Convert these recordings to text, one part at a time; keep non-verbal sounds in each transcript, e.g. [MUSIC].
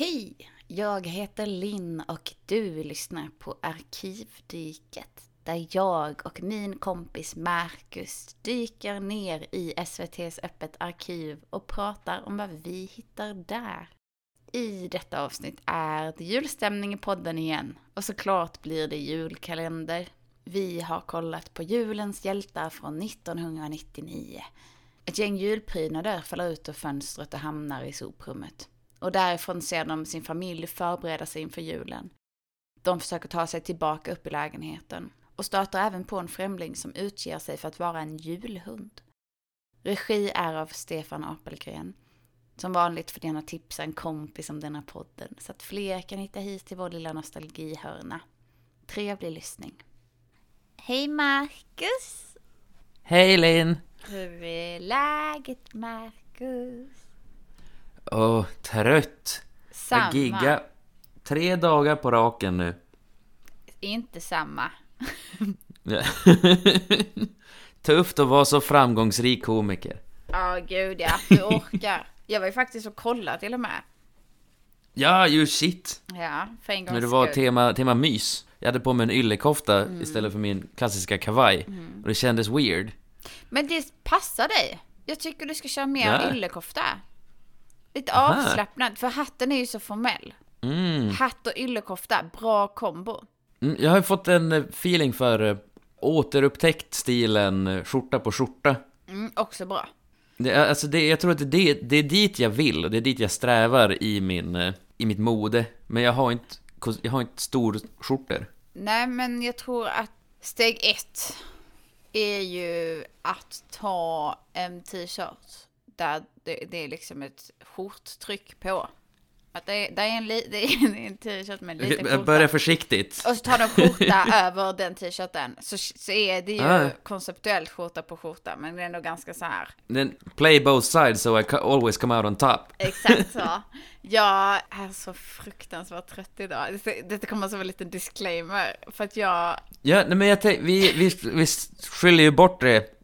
Hej! Jag heter Linn och du lyssnar på Arkivdyket. Där jag och min kompis Marcus dyker ner i SVTs Öppet arkiv och pratar om vad vi hittar där. I detta avsnitt är det julstämning i podden igen. Och såklart blir det julkalender. Vi har kollat på julens hjältar från 1999. Ett gäng julprydnader faller ut ur fönstret och hamnar i soprummet. Och därifrån ser de sin familj förbereda sig inför julen. De försöker ta sig tillbaka upp i lägenheten och stöter även på en främling som utger sig för att vara en julhund. Regi är av Stefan Apelgren. Som vanligt får gärna tipsa en kompis om denna podden så att fler kan hitta hit till vår lilla nostalgihörna. Trevlig lyssning. Hej Marcus! Hej Linn! Hur är läget Marcus? Åh, trött. Samma. Jag gigga tre dagar på raken nu. Inte samma. [LAUGHS] Tufft att vara så framgångsrik komiker. Ja, gud ja. Du orkar. Jag var ju faktiskt och kollade till och med. Ja, ju shit. Ja, för en gångs När det var tema, tema mys. Jag hade på mig en yllekofta Mm. istället för min klassiska kavaj. Och det kändes weird. Men det passar dig. Jag tycker du ska köra mer Ja. yllekofta. Lite Aha. avslappnad, för hatten är ju så formell. Mm. Hatt och yllekofta, bra kombo. Mm, Jag har ju fått en eh, feeling för eh, återupptäckt stilen eh, skjorta på skjorta. Mm, också bra. Det, alltså det, jag tror att det, är det, är dit jag vill och det är dit jag strävar i, min, i mitt mode. Men jag har inte, jag har inte stor skjortor. Nej, men jag tror att steg ett är ju att ta en t-shirt där det, det är liksom ett skjorttryck på. Att det, är- det är en, li, det är en t-shirt med en liten skjorta. börjar försiktigt. Och så tar de skjorta [LAUGHS] över den t-shirten. Så, så är det ju Ah. konceptuellt skjorta på skjorta. Men det är ändå ganska så här. Den play both sides so I always come out on top. Exakt så. [LAUGHS] Jag är så fruktansvärt trött idag. Det- Detta kommer som en liten disclaimer. För att jag... Ja, nej men jag tänk, vi, vi, vi skyller ju bort det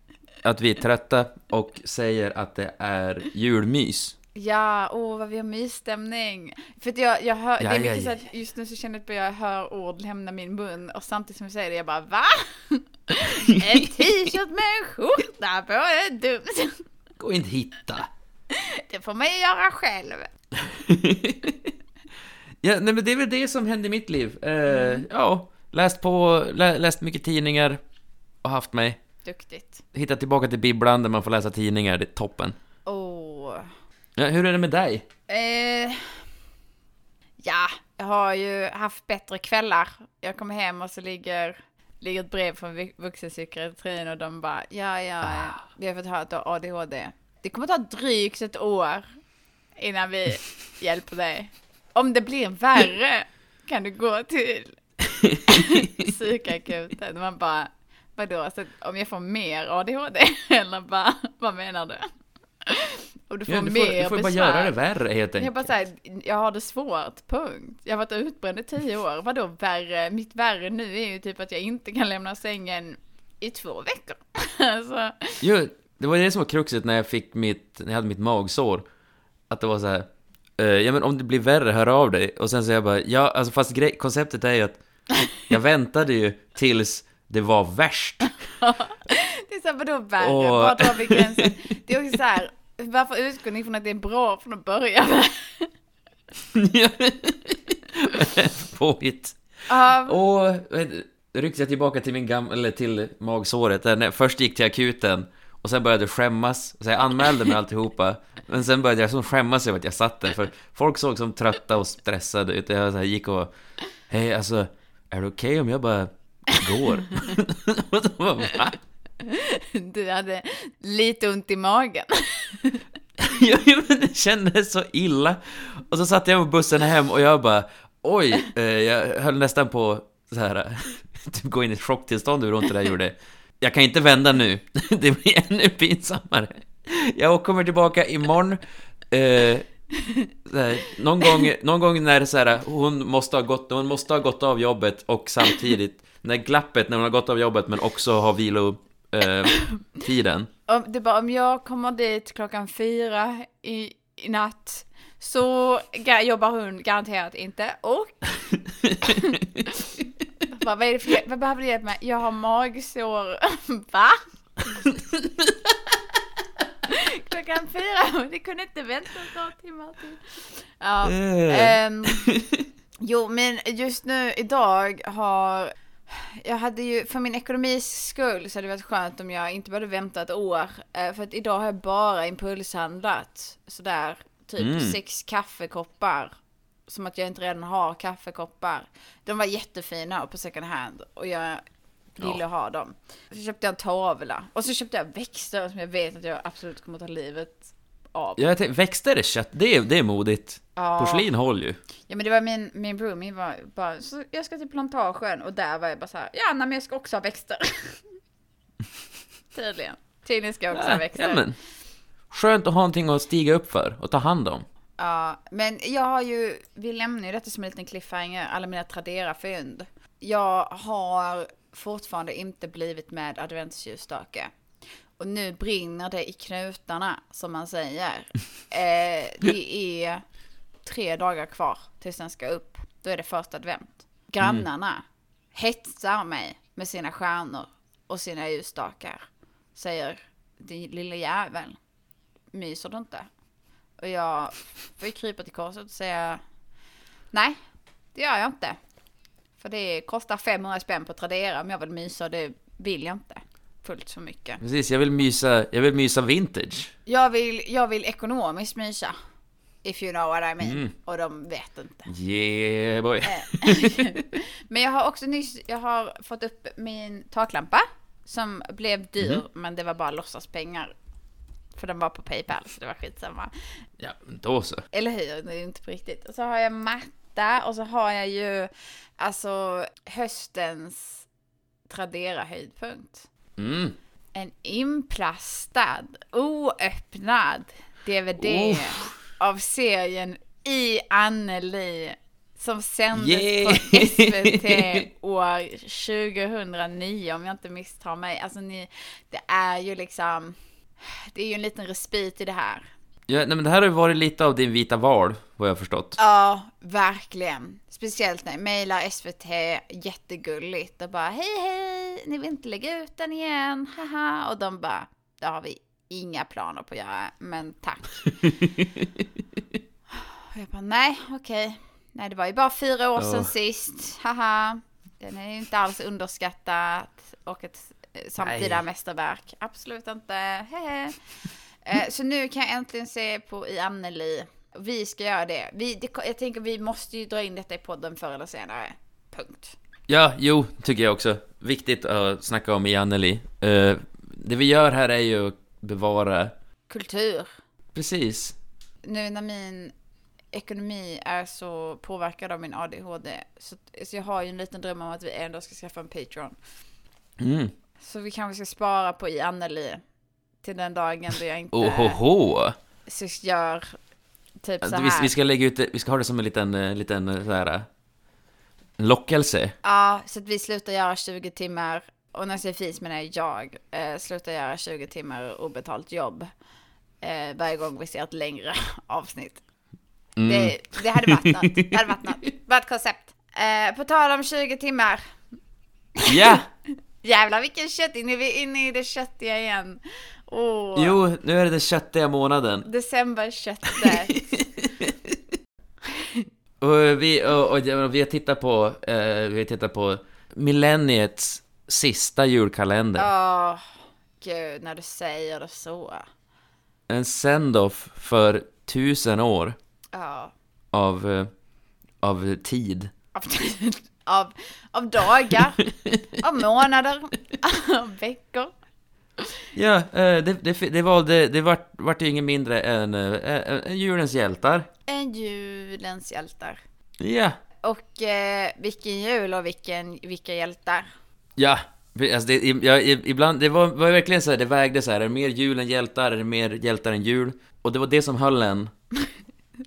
att vi är trötta och säger att det är julmys. Ja, åh vad vi har mysstämning. För att jag, jag hör, Ja, det är mycket ja, så ja. att just nu så känner jag att jag hör ord lämna min mun och samtidigt som jag säger det jag bara va? [LAUGHS] En t-shirt med en skjorta på, det är dumt. Gå inte hitta. Det får man ju göra själv. [LAUGHS] Ja, nej men det är väl det som hände i mitt liv. Eh, Ja, läst på, lä, läst mycket tidningar och haft mig. Duktigt. Hittat tillbaka till bibblan där man får läsa tidningar, det är toppen. Åh. Ja, hur är det med dig? Eh, ja, jag har ju haft bättre kvällar. Jag kommer hem och så ligger, ligger ett brev från vu- vuxenpsykiatrin och de bara, ja, ja, Ah. vi har fått höra att du har ADHD. Det kommer ta drygt ett år innan vi [LAUGHS] hjälper dig. Om det blir värre kan du gå till [LAUGHS] psykakuten. Man bara, vadå, så om jag får mer ADHD? [LAUGHS] Eller bara, vad menar du? Om du får Ja, du mer får, du får bara göra det värre helt Jag enkelt. bara såhär, jag har det svårt, punkt. Jag har varit utbränd i tio år. Vadå värre? Mitt värre nu är ju typ att jag inte kan lämna sängen i två veckor. [LAUGHS] alltså, Jo, det var det som var kruxet när jag fick mitt, när jag hade mitt magsår. Att det var så här. eh, ja men om det blir värre, hör av dig. Och sen så jag bara, ja alltså fast grej, konceptet är ju att jag väntade ju tills det var värst. [LAUGHS] det är såhär, vadå värre? Och- Var drar vi gränsen? Det är också såhär, varför utgår ni från att det är bra från att börja med? [LAUGHS] Påhitt. Ja, Och ryckte jag tillbaka till min gamla, eller till magsåret. Där först gick till akuten. Och sen började jag skämmas. Så jag anmälde mig alltihopa. Men sen började jag som skämmas över att jag satt där. För folk såg som trötta och stressade ut. Jag så här gick och... Hej, alltså... Är det okej om jag bara går? [LAUGHS] du hade lite ont i magen. [LAUGHS] Ja, men det kändes så illa. Och så satt jag på bussen hem och jag bara... Oj, eh, jag höll nästan på så här... [LAUGHS] Typ gå in i ett chocktillstånd hur ont det där gjorde. Jag kan inte vända nu. Det blir ännu pinsammare. Jag kommer tillbaka imorgon. Eh, här, någon, gång, någon gång när så här, hon, måste ha gått, hon måste ha gått av jobbet och samtidigt, när glappet när hon har gått av jobbet men också har vilo, eh, tiden. [LAUGHS] Om, det är bara om jag kommer dit klockan fyra i, i natt så jobbar hon garanterat inte. Och... [LAUGHS] Bara, vad, är det för, vad behöver du hjälp med? Jag har magsår. [LAUGHS] Va? Klockan fyra, det kunde inte vänta några timmar till. Ja, ehm, jo, men just nu idag har jag hade ju, för min ekonomis skull så hade det varit skönt om jag inte behövde vänta ett år. Eh, För att idag har jag bara impulshandlat sådär, typ Mm. sex kaffekoppar. Som att jag inte redan har kaffekoppar. De var jättefina på second hand och jag ville Ja. ha dem. Så köpte jag en tavla och så köpte jag växter som jag vet att jag absolut kommer ta livet av. Jag tänkte, växter är kött, det är, det är modigt. Ja. Porslin håller ju. Ja men det var min, min roomie var bara, så jag ska till plantagen och där var jag bara så här, ja nej, men jag ska också ha växter. [LAUGHS] Tydligen. Tydligen ska jag också ha växter. Ja, men. Skönt att ha någonting att stiga upp för och ta hand om. Ja, men jag har ju, vi lämnar ju detta som en liten cliffhanger, alla mina Tradera-fynd. Jag har fortfarande inte blivit med adventsljusstake. Och nu brinner det i knutarna, som man säger. Eh, det är tre dagar kvar tills den ska upp. Då är det första advent. Grannarna hetsar mig med sina stjärnor och sina ljusstakar. Säger, din lilla jävel, myser du inte? Och jag får ju krypa till korset och säga Nej, det gör jag inte. För det kostar 500 spänn på Tradera om jag vill mysa och det vill jag inte. Fullt så mycket. Precis, jag vill mysa, jag vill mysa vintage. Jag vill, jag vill ekonomiskt mysa. If you know what I mean. Och de vet inte. Yeah boy. [LAUGHS] Men jag har också nyss, jag har fått upp min taklampa. Som blev dyr, men det var bara låtsaspengar. För den var på Paypal, så det var skitsamma. Ja, då så. Eller hur? Det är ju inte på riktigt. Och så har jag matta och så har jag ju alltså höstens Tradera höjdpunkt. Mm. En inplastad, oöppnad DVD Uff. av serien I Anneli som sändes Yeah. på SVT år 2009 om jag inte misstar mig. Alltså ni, det är ju liksom, det är ju en liten respit i det här. Ja, nej, men det här har ju varit lite av din vita val, vad jag har förstått. Ja, verkligen. Speciellt när jag mejlar SVT jättegulligt och bara hej hej, ni vill inte lägga ut den igen, haha. Och de bara, det har vi inga planer på att göra, men tack. [LAUGHS] och jag bara, nej, okej. Nej, det var ju bara fyra år sedan Ja. sist, haha. Den är ju inte alls underskattat och ett eh, samtida Nej. mästerverk. Absolut inte, hehe. Eh, Så nu kan jag äntligen se på i Anneli. Vi ska göra det. Vi, det. Jag tänker vi måste ju dra in detta i podden förr eller senare. Punkt. Ja, jo, tycker jag också. Viktigt att snacka om i Anneli. Eh, det vi gör här är ju att bevara... Kultur. Precis. Nu när min ekonomi är så påverkad av min ADHD. Så, så jag har ju en liten dröm om att vi ändå ska skaffa en Patreon. Mm. Så vi kanske ska spara på i Anneli. Till den dagen då jag inte Ohoho! så gör typ så Alltså, vi, här. vi ska lägga ut vi ska ha det som en liten, eh, liten eh, så här eh, lockelse. Ja, så att vi slutar göra 20 timmar, och när jag säger fis menar jag, eh, slutar göra 20 timmar obetalt jobb eh, varje gång vi ser ett längre [LAUGHS] avsnitt. Mm. Det, det hade varit något. Det hade varit något. [LAUGHS] Bara ett koncept. Eh, på tal om 20 timmar. Ja! Jävlar vilken kött, nu är vi inne i det köttiga igen. Åh, Jo, nu är det den köttiga månaden. decemberköttet. [LAUGHS] Och vi, och, och, och vi har tittat på, eh, vi har tittat på millenniets sista julkalender. Åh, gud när du säger det så. En send-off för tusen år Ja. av, eh, av tid. Av, av, av dagar, [LAUGHS] av månader, av veckor. Ja, eh, det, det, det valde, det vart, vart ju inget mindre än eh, julens hjältar. En julens hjältar. Ja, Och eh, vilken jul och vilken, vilka hjältar. ja. Alltså det, ja, ibland, det var, var verkligen så här, det vägde så här, är det mer jul än hjältar, är det mer hjältar än jul? Och det var det som höll en,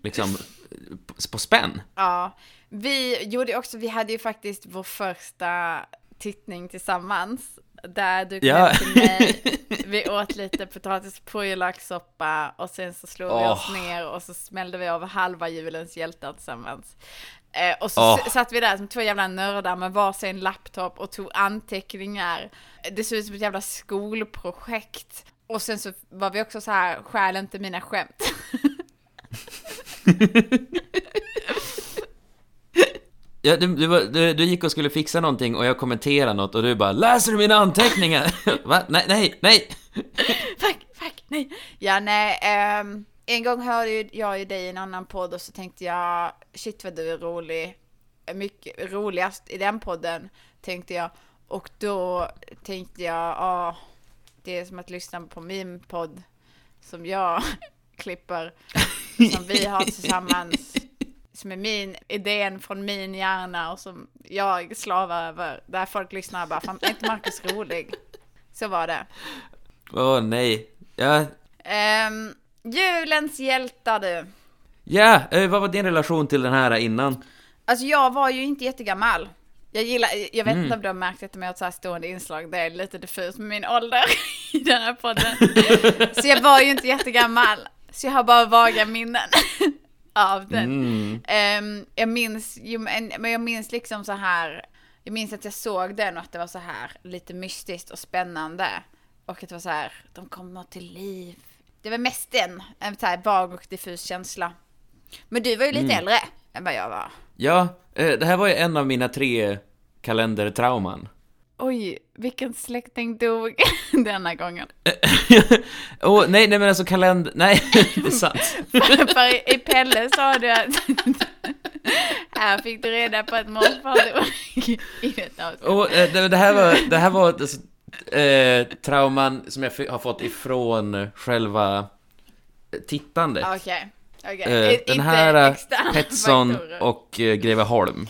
liksom, [LAUGHS] på, på spänn. Ja, vi gjorde också, vi hade ju faktiskt vår första tittning tillsammans. Där du kom Ja. till mig. Vi åt lite potatis purjolökssoppa och sen så slog vi oss ner och så smällde vi av halva julens hjältar tillsammans. Eh, och så s- satt vi där som två jävla nördar med varsin laptop och tog anteckningar. Det såg ut som ett jävla skolprojekt. Och sen så var vi också så här, stjäl inte mina skämt. [LAUGHS] Ja, du, du, du, du gick och skulle fixa någonting och jag kommenterade något och du bara Läser du mina anteckningar? [LAUGHS] Va? Nej, nej, nej! [LAUGHS] fuck, fuck, nej. Ja, nej. ehm, en gång hörde ju jag ju dig i en annan podd och så tänkte jag, shit vad du är rolig. Mycket roligast i den podden, tänkte jag. Och då tänkte jag, ja, det är som att lyssna på min podd som jag [LAUGHS] klipper, som vi har tillsammans. Som är min, idén från min hjärna och som jag slavar över. Där folk lyssnar och bara, fan är inte Marcus rolig? Så var det. Åh nej. Ja, Um, julens hjältar du. ja eh, vad var din relation till den här innan? Alltså jag var ju inte jättegammal. Jag gillar, jag vet Mm. inte om du har märkt detta med ett så här stående inslag, det är lite diffust med min ålder [LAUGHS] i den här podden. [LAUGHS] Så jag var ju inte jättegammal. Så jag har bara vaga minnen av den. Mm. Ehm, jag minns, ju, men men jag minns liksom så här, jag minns att jag såg den och att det var så här lite mystiskt och spännande. Och att det var så här, de kommer till liv. Det var mest den, en så här vag och diffus känsla. Men du var ju lite Mm. äldre än vad jag var. Ja, eh, det här var ju en av mina tre kalendertrauman. Oj, vilken släkting dog [LAUGHS] denna gången. [LAUGHS] Åh, nej, nej men alltså kalender... Nej, [LAUGHS] det är sant. För i- i Pelle sa du att här fick du reda på att morfar dog i avsnitt. Och, eh, det, här var, det här var alltså, eh, trauman som jag har fått ifrån själva eh, tittandet. Okej, okej. Eh, I- den här eh, faktorer. och eh, Greveholm.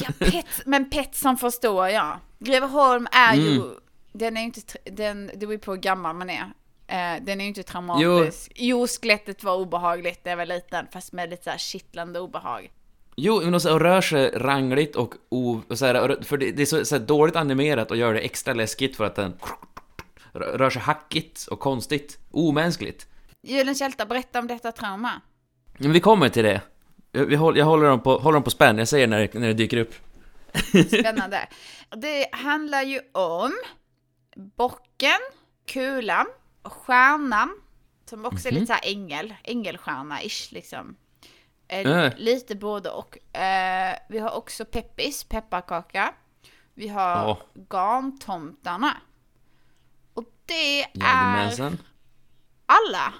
Ja, Pet, men Petson förstår jag. Greveholm är ju, Mm. den är ju inte, den, det beror ju på hur gammal man är. Eh, den är ju inte traumatisk. Jo. skelettet var obehagligt när jag var liten, fast med lite så här kittlande obehag. Jo, men också, och rör sig rangligt och, o, och så här, för det, det är så, så dåligt animerat och gör det extra läskigt för att den rör sig hackigt och konstigt, omänskligt. Julens hjältar, berätta om detta trauma. Men vi kommer till det. Jag, håll, jag håller dem på, håller dem på spänn, jag säger när det, när det dyker upp. Spännande. Det handlar ju om bocken, kulan stjärnan. Som också är lite så här ängel, ängelstjärna-ish liksom. Äh. Lite både och. Eh, vi har också peppis, pepparkaka. Vi har Ja. garntomtarna. Och det är Jajamensan. alla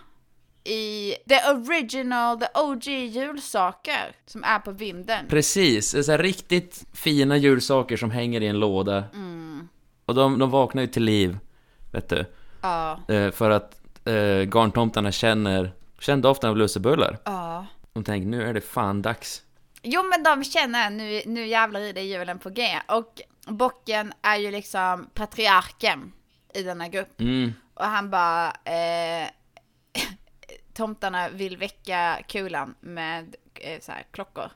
i the original, the OG julsaker som är på vinden. Precis, det så här riktigt fina julsaker som hänger i en låda. Och de, de vaknar ju till liv, vet du. Ja, Eh, för att eh, garntomtarna känner, känner doften av lussebullar. ja. De tänker, nu är det fan dags. Jo men de känner nu, nu jävlar är det julen på G. Och bocken är ju liksom patriarken i denna grupp. Mm. Och han bara, eh, tomtarna vill väcka kulan med eh, så här, klockor.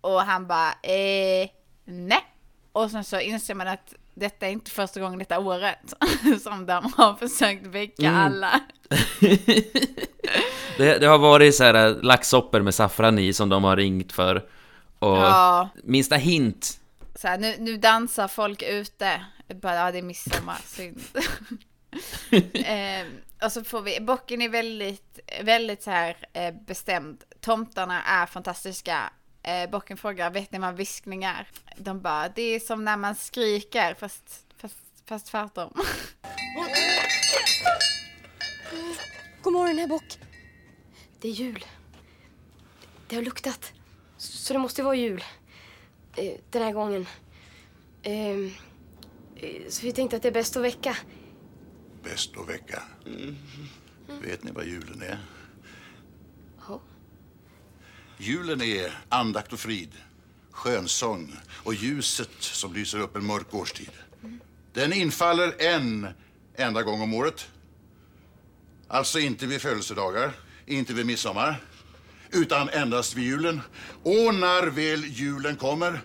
Och han bara, eh, nej. Och sen så inser man att detta är inte första gången detta året [LAUGHS] som de har försökt väcka Mm. alla. [LAUGHS] Det, det har varit så här eh, laxsopper med saffran i som de har ringt för. Och Ja, minsta hint. så här, nu, nu dansar folk ute. Bara, ja det är midsommar, synd. [LAUGHS] eh, och så får vi, bocken är väldigt, väldigt så här eh, bestämd. Tomtarna är fantastiska. Eh, bocken frågar, vet ni vad viskning är? De bara, det är som när man skriker fast, fast, fast tvärtom. [LAUGHS] God morgon, herr Bock. Det är jul. Det har luktat. Så det måste vara jul. Eh, den här gången. Ehm, eh, så vi tänkte att det är bäst att väcka. Att väcka. Vet ni vad julen är? Ja. Julen är andakt och frid, skönsång och ljuset som lyser upp en mörk årstid. Den infaller en enda gång om året. Alltså inte vid födelsedagar, inte vid midsommar, utan endast vid julen. Och när väl julen kommer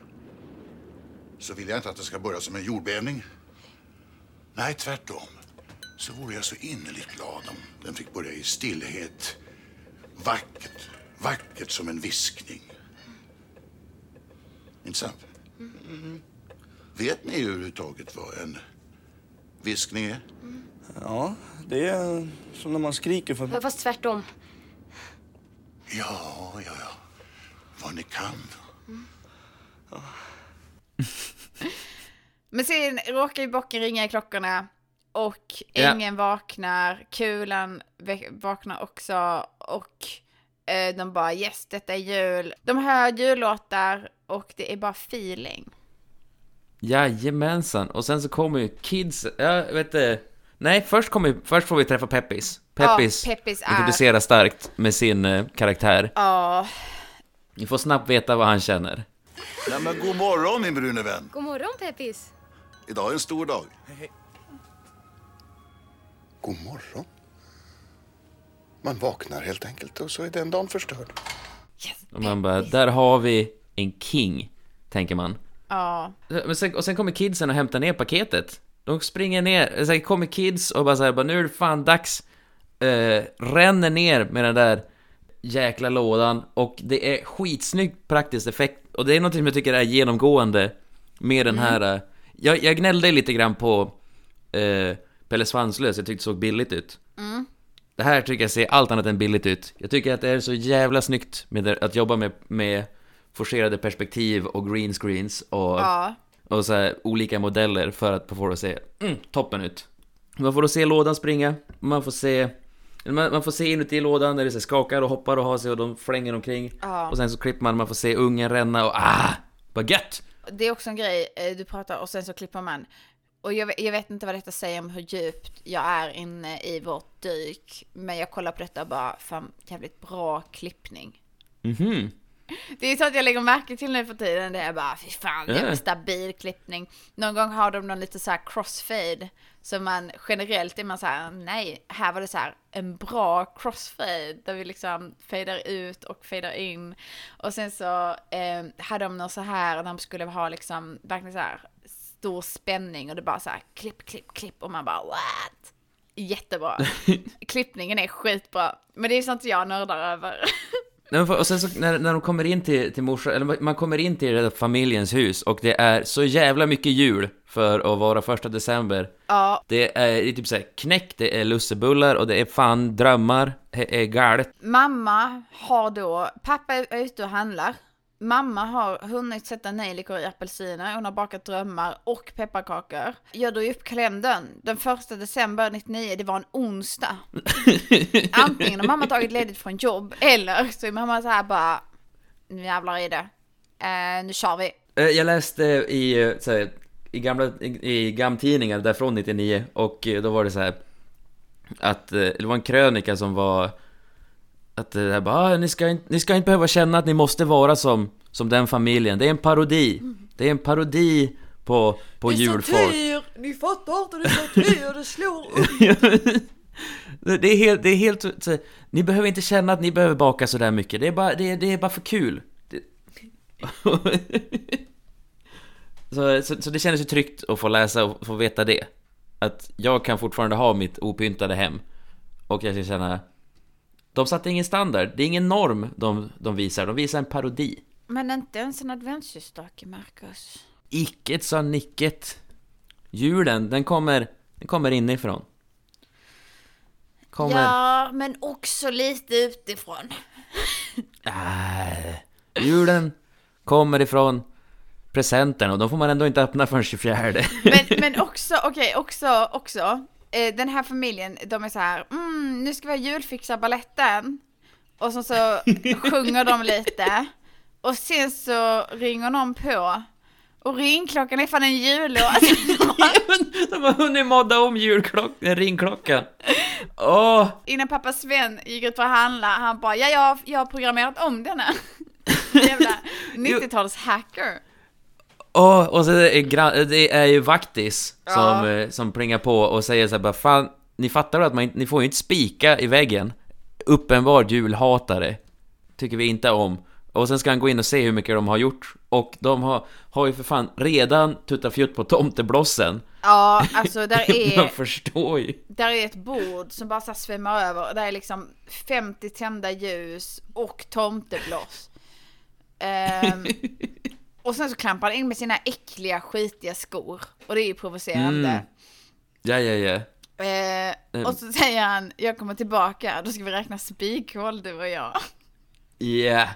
så vill jag inte att det ska börja som en jordbävning. Nej, tvärtom. Så vore jag så innerligt glad om den fick börja i stillhet. Vackert, vackert som en viskning. Inte sant? Vet ni överhuvudtaget vad en viskning är? Ja, det är som när man skriker för... Fast tvärtom. Ja, ja, ja. Vad ni kan. Men sen råkar ju bocken ringa i klockorna och Ja. ängen vaknar, kulan vaknar också och eh, de bara yes, detta är jul. De hör jullåtar och det är bara feeling. Jajamensan, och sen så kommer ju kids, jag vet inte, nej först kommer först får vi träffa Peppis. Peppis, Ja, Peppis är- introduceras starkt med sin eh, karaktär. Ja, Ni får snabbt veta vad han känner. Nej, men god morgon, min brune vän. God morgon, Peppis. Idag är en stor dag. God morgon. Man vaknar helt enkelt och så är den dagen förstörd. Och man bara, där har vi en king, tänker man. ja. Men sen, och sen kommer kidsen och hämtar ner paketet. De springer ner, sen kommer kids och bara såhär, bara, nu är det fan dags. Eh, ränner ner med den där jäkla lådan och det är skitsnyggt praktisk effekt. Och det är något som jag tycker är genomgående med den här... eh, Jag, jag gnällde lite grann på eh, Pelle Svanslös, jag tyckte det såg billigt ut. Det här tycker jag ser allt annat än billigt ut. Jag tycker att det är så jävla snyggt med det, att jobba med, med forcerade perspektiv och green screens och, Ja. och så här, olika modeller för att få det att se mm, toppen ut. Man får då se lådan springa, man får se man, man får se inuti lådan när det så skakar och hoppar och har sig och de flänger omkring. Ja. Och sen så klipper man, man får se ungen ränna och ah! Vad gött! Det är också en grej, eh, du pratar och sen så klipper man. Och jag, vet- jag vet inte vad detta säger om hur djupt jag är inne i vårt dyk. Men jag kollar på detta och bara, fan jävligt bra klippning. Mhm. Det är så att jag lägger märke till nu för tiden, det är bara, fy fan, Ja. jävligt stabil klippning. Någon gång har de någon lite så här crossfade, så man generellt är man så här, nej, här var det så här en bra crossfade, där vi liksom fadar ut och fadar in. Och sen så eh, hade de något så här, de skulle ha liksom, verkligen så här, stor spänning och det bara så här, klipp, klipp, klipp, och man bara, what? Jättebra. [LAUGHS] Klippningen är skitbra. Men det är sånt jag nördar över. [LAUGHS] Nej, Och sen så när, när de kommer in till, till morsa, eller man kommer in till familjens hus och det är så jävla mycket jul för att vara första december. Ja, Det är, det är typ såhär knäck, det är lussebullar och det är fan drömmar, det är galet. Mamma har då, pappa är ute och handlar. Mamma har hunnit sätta nejlikor i apelsiner, hon har bakat drömmar och pepparkakor. Jag drog upp kalendern. Den första december 99, det var en onsdag. [LAUGHS] Antingen har mamma tagit ledigt från jobb eller så är mamma så här bara, nu jävlar är det. Eh, nu kör vi. Eh, Jag läste i, så här, i gamla, i, i gamtidningar därifrån 99 och då var det så här att eh, det var en krönika som var att det här bara, ah, ni, ska inte, ni ska inte behöva känna att ni måste vara som, som den familjen. Det är en parodi. Det är en parodi på, på julfolk. ni fattar inte, det är satir, det slår [LAUGHS] Det det är helt, det är helt så, Ni behöver inte känna att ni behöver baka så där mycket. Det är bara, det är, det är bara för kul. Det... [LAUGHS] så, så, så det kändes ju tryggt att få läsa och få veta det. Att jag kan fortfarande ha mitt opyntade hem. Och jag ska känna... De satte ingen standard, det är ingen norm de, de visar, de visar en parodi. Men inte ens en adventsljusstake, Marcus. Icket sa nicket. Julen, den kommer, den kommer inifrån. Kommer... Ja, men också lite utifrån. [LAUGHS] Äh, julen kommer ifrån presenten och de får man ändå inte öppna förrän 24. Men, men [LAUGHS] också, okej, också, också. Eh, den här familjen, de är så här, mm, nu ska vi julfixa balletten. Och så, så [LAUGHS] sjunger de lite. Och sen så ringer någon på. Och ringklockan är fan en jullåt. [LAUGHS] De har hunnit modda om julklockan, ringklockan. Åh, Innan pappa Sven gick ut för att handla, han bara, ja, jag, jag har programmerat om denna. [LAUGHS] Jävla 90-tals-hacker. Åh, och så är det, är ju vaktis Ja. som, eh, som plingar på och säger så här bara, fan, ni fattar väl att man ni får ju inte spika i väggen. Uppenbar julhatare. Tycker vi inte om. Och sen ska han gå in och se hur mycket de har gjort. Och de har, har ju för fan redan tuttat fjutt på tomteblossen. Ja, alltså där [LAUGHS] Man är, förstår ju. där är ett bord som bara så svämmar över. och Där är liksom 50 tända ljus och tomtebloss. [LAUGHS] Ehm, och sen så klampar han in med sina äckliga skitiga skor. Och det är ju provocerande. Mm. Ja, ja, ja. Eh, Mm. och så säger han, jag kommer tillbaka, då ska vi räkna spikhål du och jag. Ja.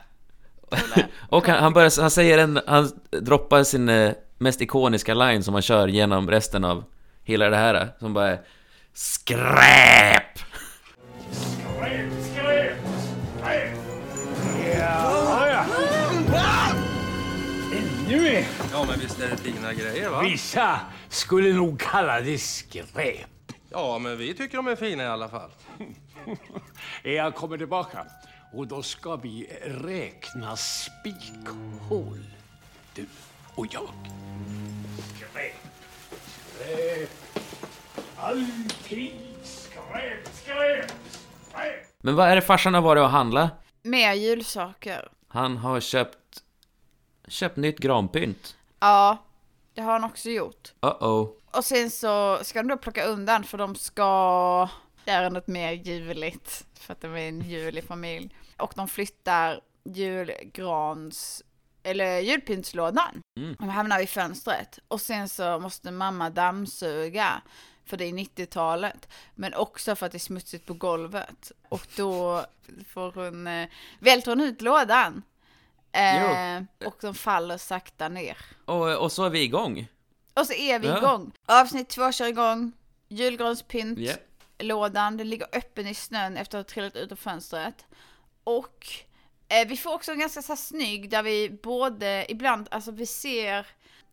[LAUGHS] Och han, han, börjar, han säger en, han droppar sin eh, mest ikoniska line som han kör genom resten av hela det här, som bara är SKRÄP! Ja, men visst är det fina grejer, va? Vissa skulle nog kalla det skräp. Ja, men vi tycker de är fina i alla fall. [LAUGHS] Jag kommer tillbaka och då ska vi räkna spikhål. Du och jag. Skräp, skräp. Alltid skräp, skräp, skräp. Men vad är det farsan har varit och handla? Mer julsaker. Han har köpt... Köpt nytt granpynt. Ja, det har han också gjort. Uh-oh. Och sen så ska de då plocka undan för de ska göra något mer juligt. För att de är en julig familj. Och de flyttar julgrans, eller julpyntslådan. De hamnar vid fönstret. Och sen så måste mamma dammsuga. För det är 90-talet. Men också för att det är smutsigt på golvet. Och då får hon, eh, välter hon ut lådan. Eh, och de faller sakta ner. Och, och så är vi igång. Och så är vi Ja. igång. Avsnitt två kör igång. Julgranspynt. Ja. Lådan, den ligger öppen i snön efter att ha trillat ut ur fönstret. Och eh, vi får också en ganska så här snygg där vi både ibland, alltså vi ser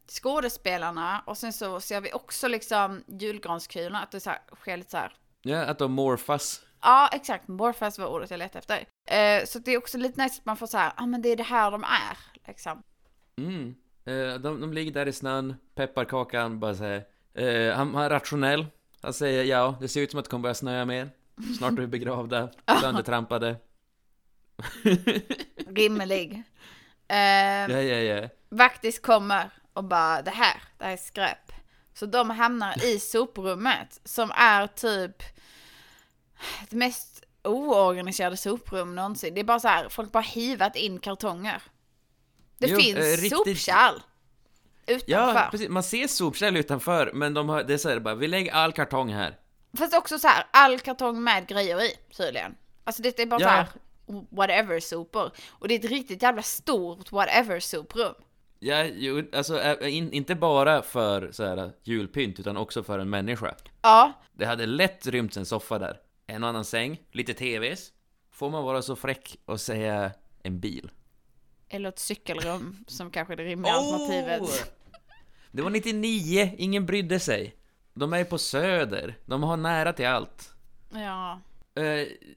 skådespelarna och sen så ser vi också liksom julgranskulorna, att det så här, sker lite så här. Ja, att de morfas. Ja, exakt. Morfars var ordet jag letade efter. Eh, så det är också lite nice att man får så här, ja ah, men det är det här de är, liksom. Mm. Eh, de, de ligger där i snön, pepparkakan bara säger eh, han, han är rationell. Han säger ja, det ser ut som att det kommer börja snöa mer. Snart är vi begravda, [LAUGHS] söndertrampade. [LAUGHS] Rimlig. Eh, Ja, ja, ja. Vaktis kommer och bara det här, det här är skräp. Så de hamnar i soprummet som är typ det mest oorganiserade soprum någonsin. Det är bara så här, folk bara hivat in kartonger. Det Jo, finns eh, riktigt- sopkärl utanför. Ja, precis. Man ser sopkärl utanför, men de har, det är så här bara, vi lägger all kartong här. Fast också så här, all kartong med grejer i tydligen. Alltså det är bara Ja. så här whatever sopor. Och det är ett riktigt jävla stort whatever soprum. Ja, jo, alltså eh, in, inte bara för så här julpynt, utan också för en människa. Ja, Det hade lätt rymts en soffa där. En annan säng, lite TVs. Får man vara så fräck och säga en bil? eller ett cykelrum [LAUGHS] som kanske är det rimliga alternativet. Det var 99, ingen brydde sig. De är på Söder, de har nära till allt. Ja.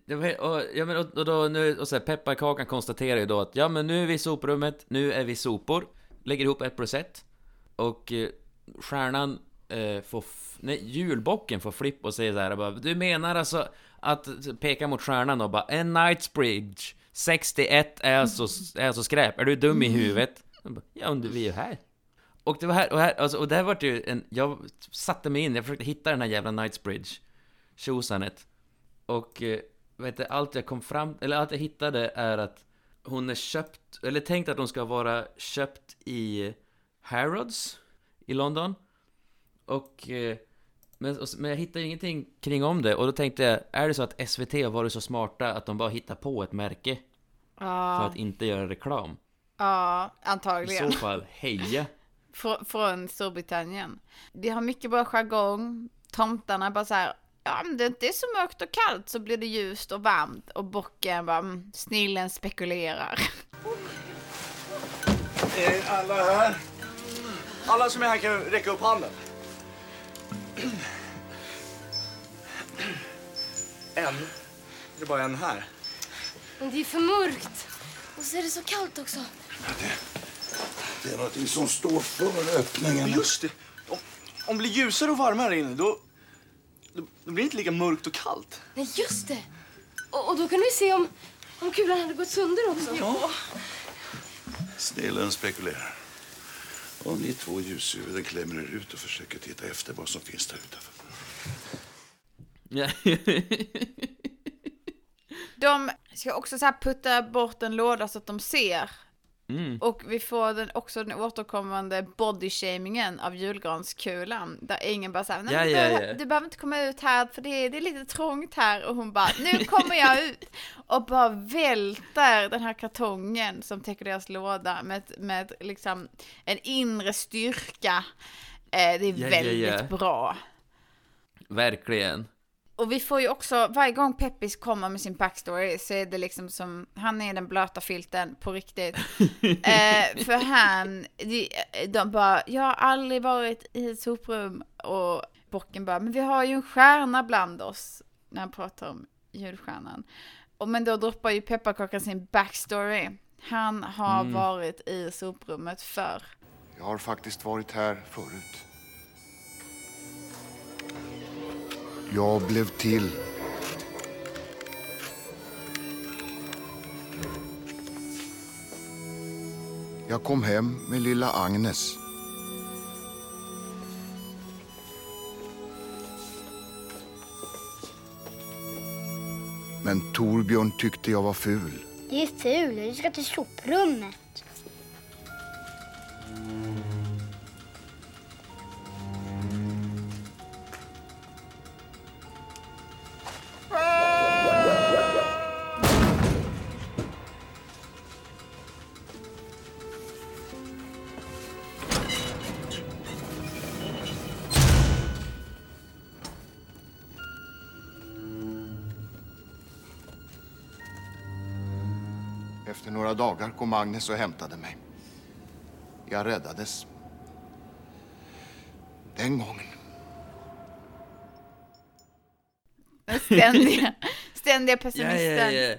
Var, och, ja, men, och, och då, nu, och så här, pepparkakan konstaterar ju då att ja men nu är vi i soprummet, nu är vi sopor. Lägger ihop ett plus ett. Och eh, stjärnan eh, får, nej, julbocken får flipp och säger så här bara, Du menar alltså att peka mot stjärnan och bara En Knightsbridge 61 är alltså, är så skräp, är du dum i huvudet? Bara, ja men vi är ju här. Och det var här, och här, alltså, och där vart ju en, jag satte mig in, jag försökte hitta den här jävla Knightsbridge tjosanet. Och eh, vet du, allt jag kom fram, eller allt jag hittade är att hon är köpt, eller tänkt att hon ska vara köpt i Harrods i London. Och eh, men, och- men jag hittade ingenting kring om det och då tänkte jag, är det så att SVT har varit så smarta att de bara hittar på ett märke för Ja, att inte göra reklam? ja I antagligen. så fall, heja! [LAUGHS] Frå- från Storbritannien. Vi har mycket bra jargong. Tomtarna är bara så här, ja men det inte är så mörkt och kallt så blir det ljust och varmt. Och bocken bara, mm, snillen spekulerar. Är alla här? Alla som är här kan räcka upp handen. En. Det är bara en här. Men det är för mörkt. Och så är det så kallt också. Det är någonting som står för öppningen. Just det. Om, om det blir ljusare och varmare inne, då, då, då blir det inte lika mörkt och kallt. Nej, just det. Och, och då kan vi se om, om kulan hade gått sönder också. Snillen spekulerar. Och ni två ljushuvuden klämmer er ut och försöker titta efter vad som finns där utanför. [LAUGHS] De ska också så här putta bort en låda så att de ser. Mm. Och vi får den, också den återkommande bodyshamingen av julgranskulan. Där ingen bara såhär, nej Ja, du, ja, behöver, ja. du behöver inte komma ut här för det är, det är lite trångt här. Och hon bara, nu kommer jag ut. [LAUGHS] Och bara välter den här kartongen som täcker deras låda med, med liksom en inre styrka. Eh, det är väldigt bra. Verkligen. Och vi får ju också, varje gång Peppis kommer med sin backstory så är det liksom som, han är den blöta filten på riktigt. [LAUGHS] eh, för han, de, de bara, jag har aldrig varit i ett soprum och bocken bara, men vi har ju en stjärna bland oss. När han pratar om julstjärnan. Och men då droppar ju pepparkakan sin backstory. Han har varit i soprummet förr. Jag har faktiskt varit här förut. Jag blev till. Jag kom hem med lilla Agnes. Men Torbjörn tyckte jag var ful. Det är ful. Du ska till soprummet. Kom Agnes och hämtade mig. Jag räddades. Den gången. Ständiga, [LAUGHS] ständiga Ja, pessimisten. ja, ja.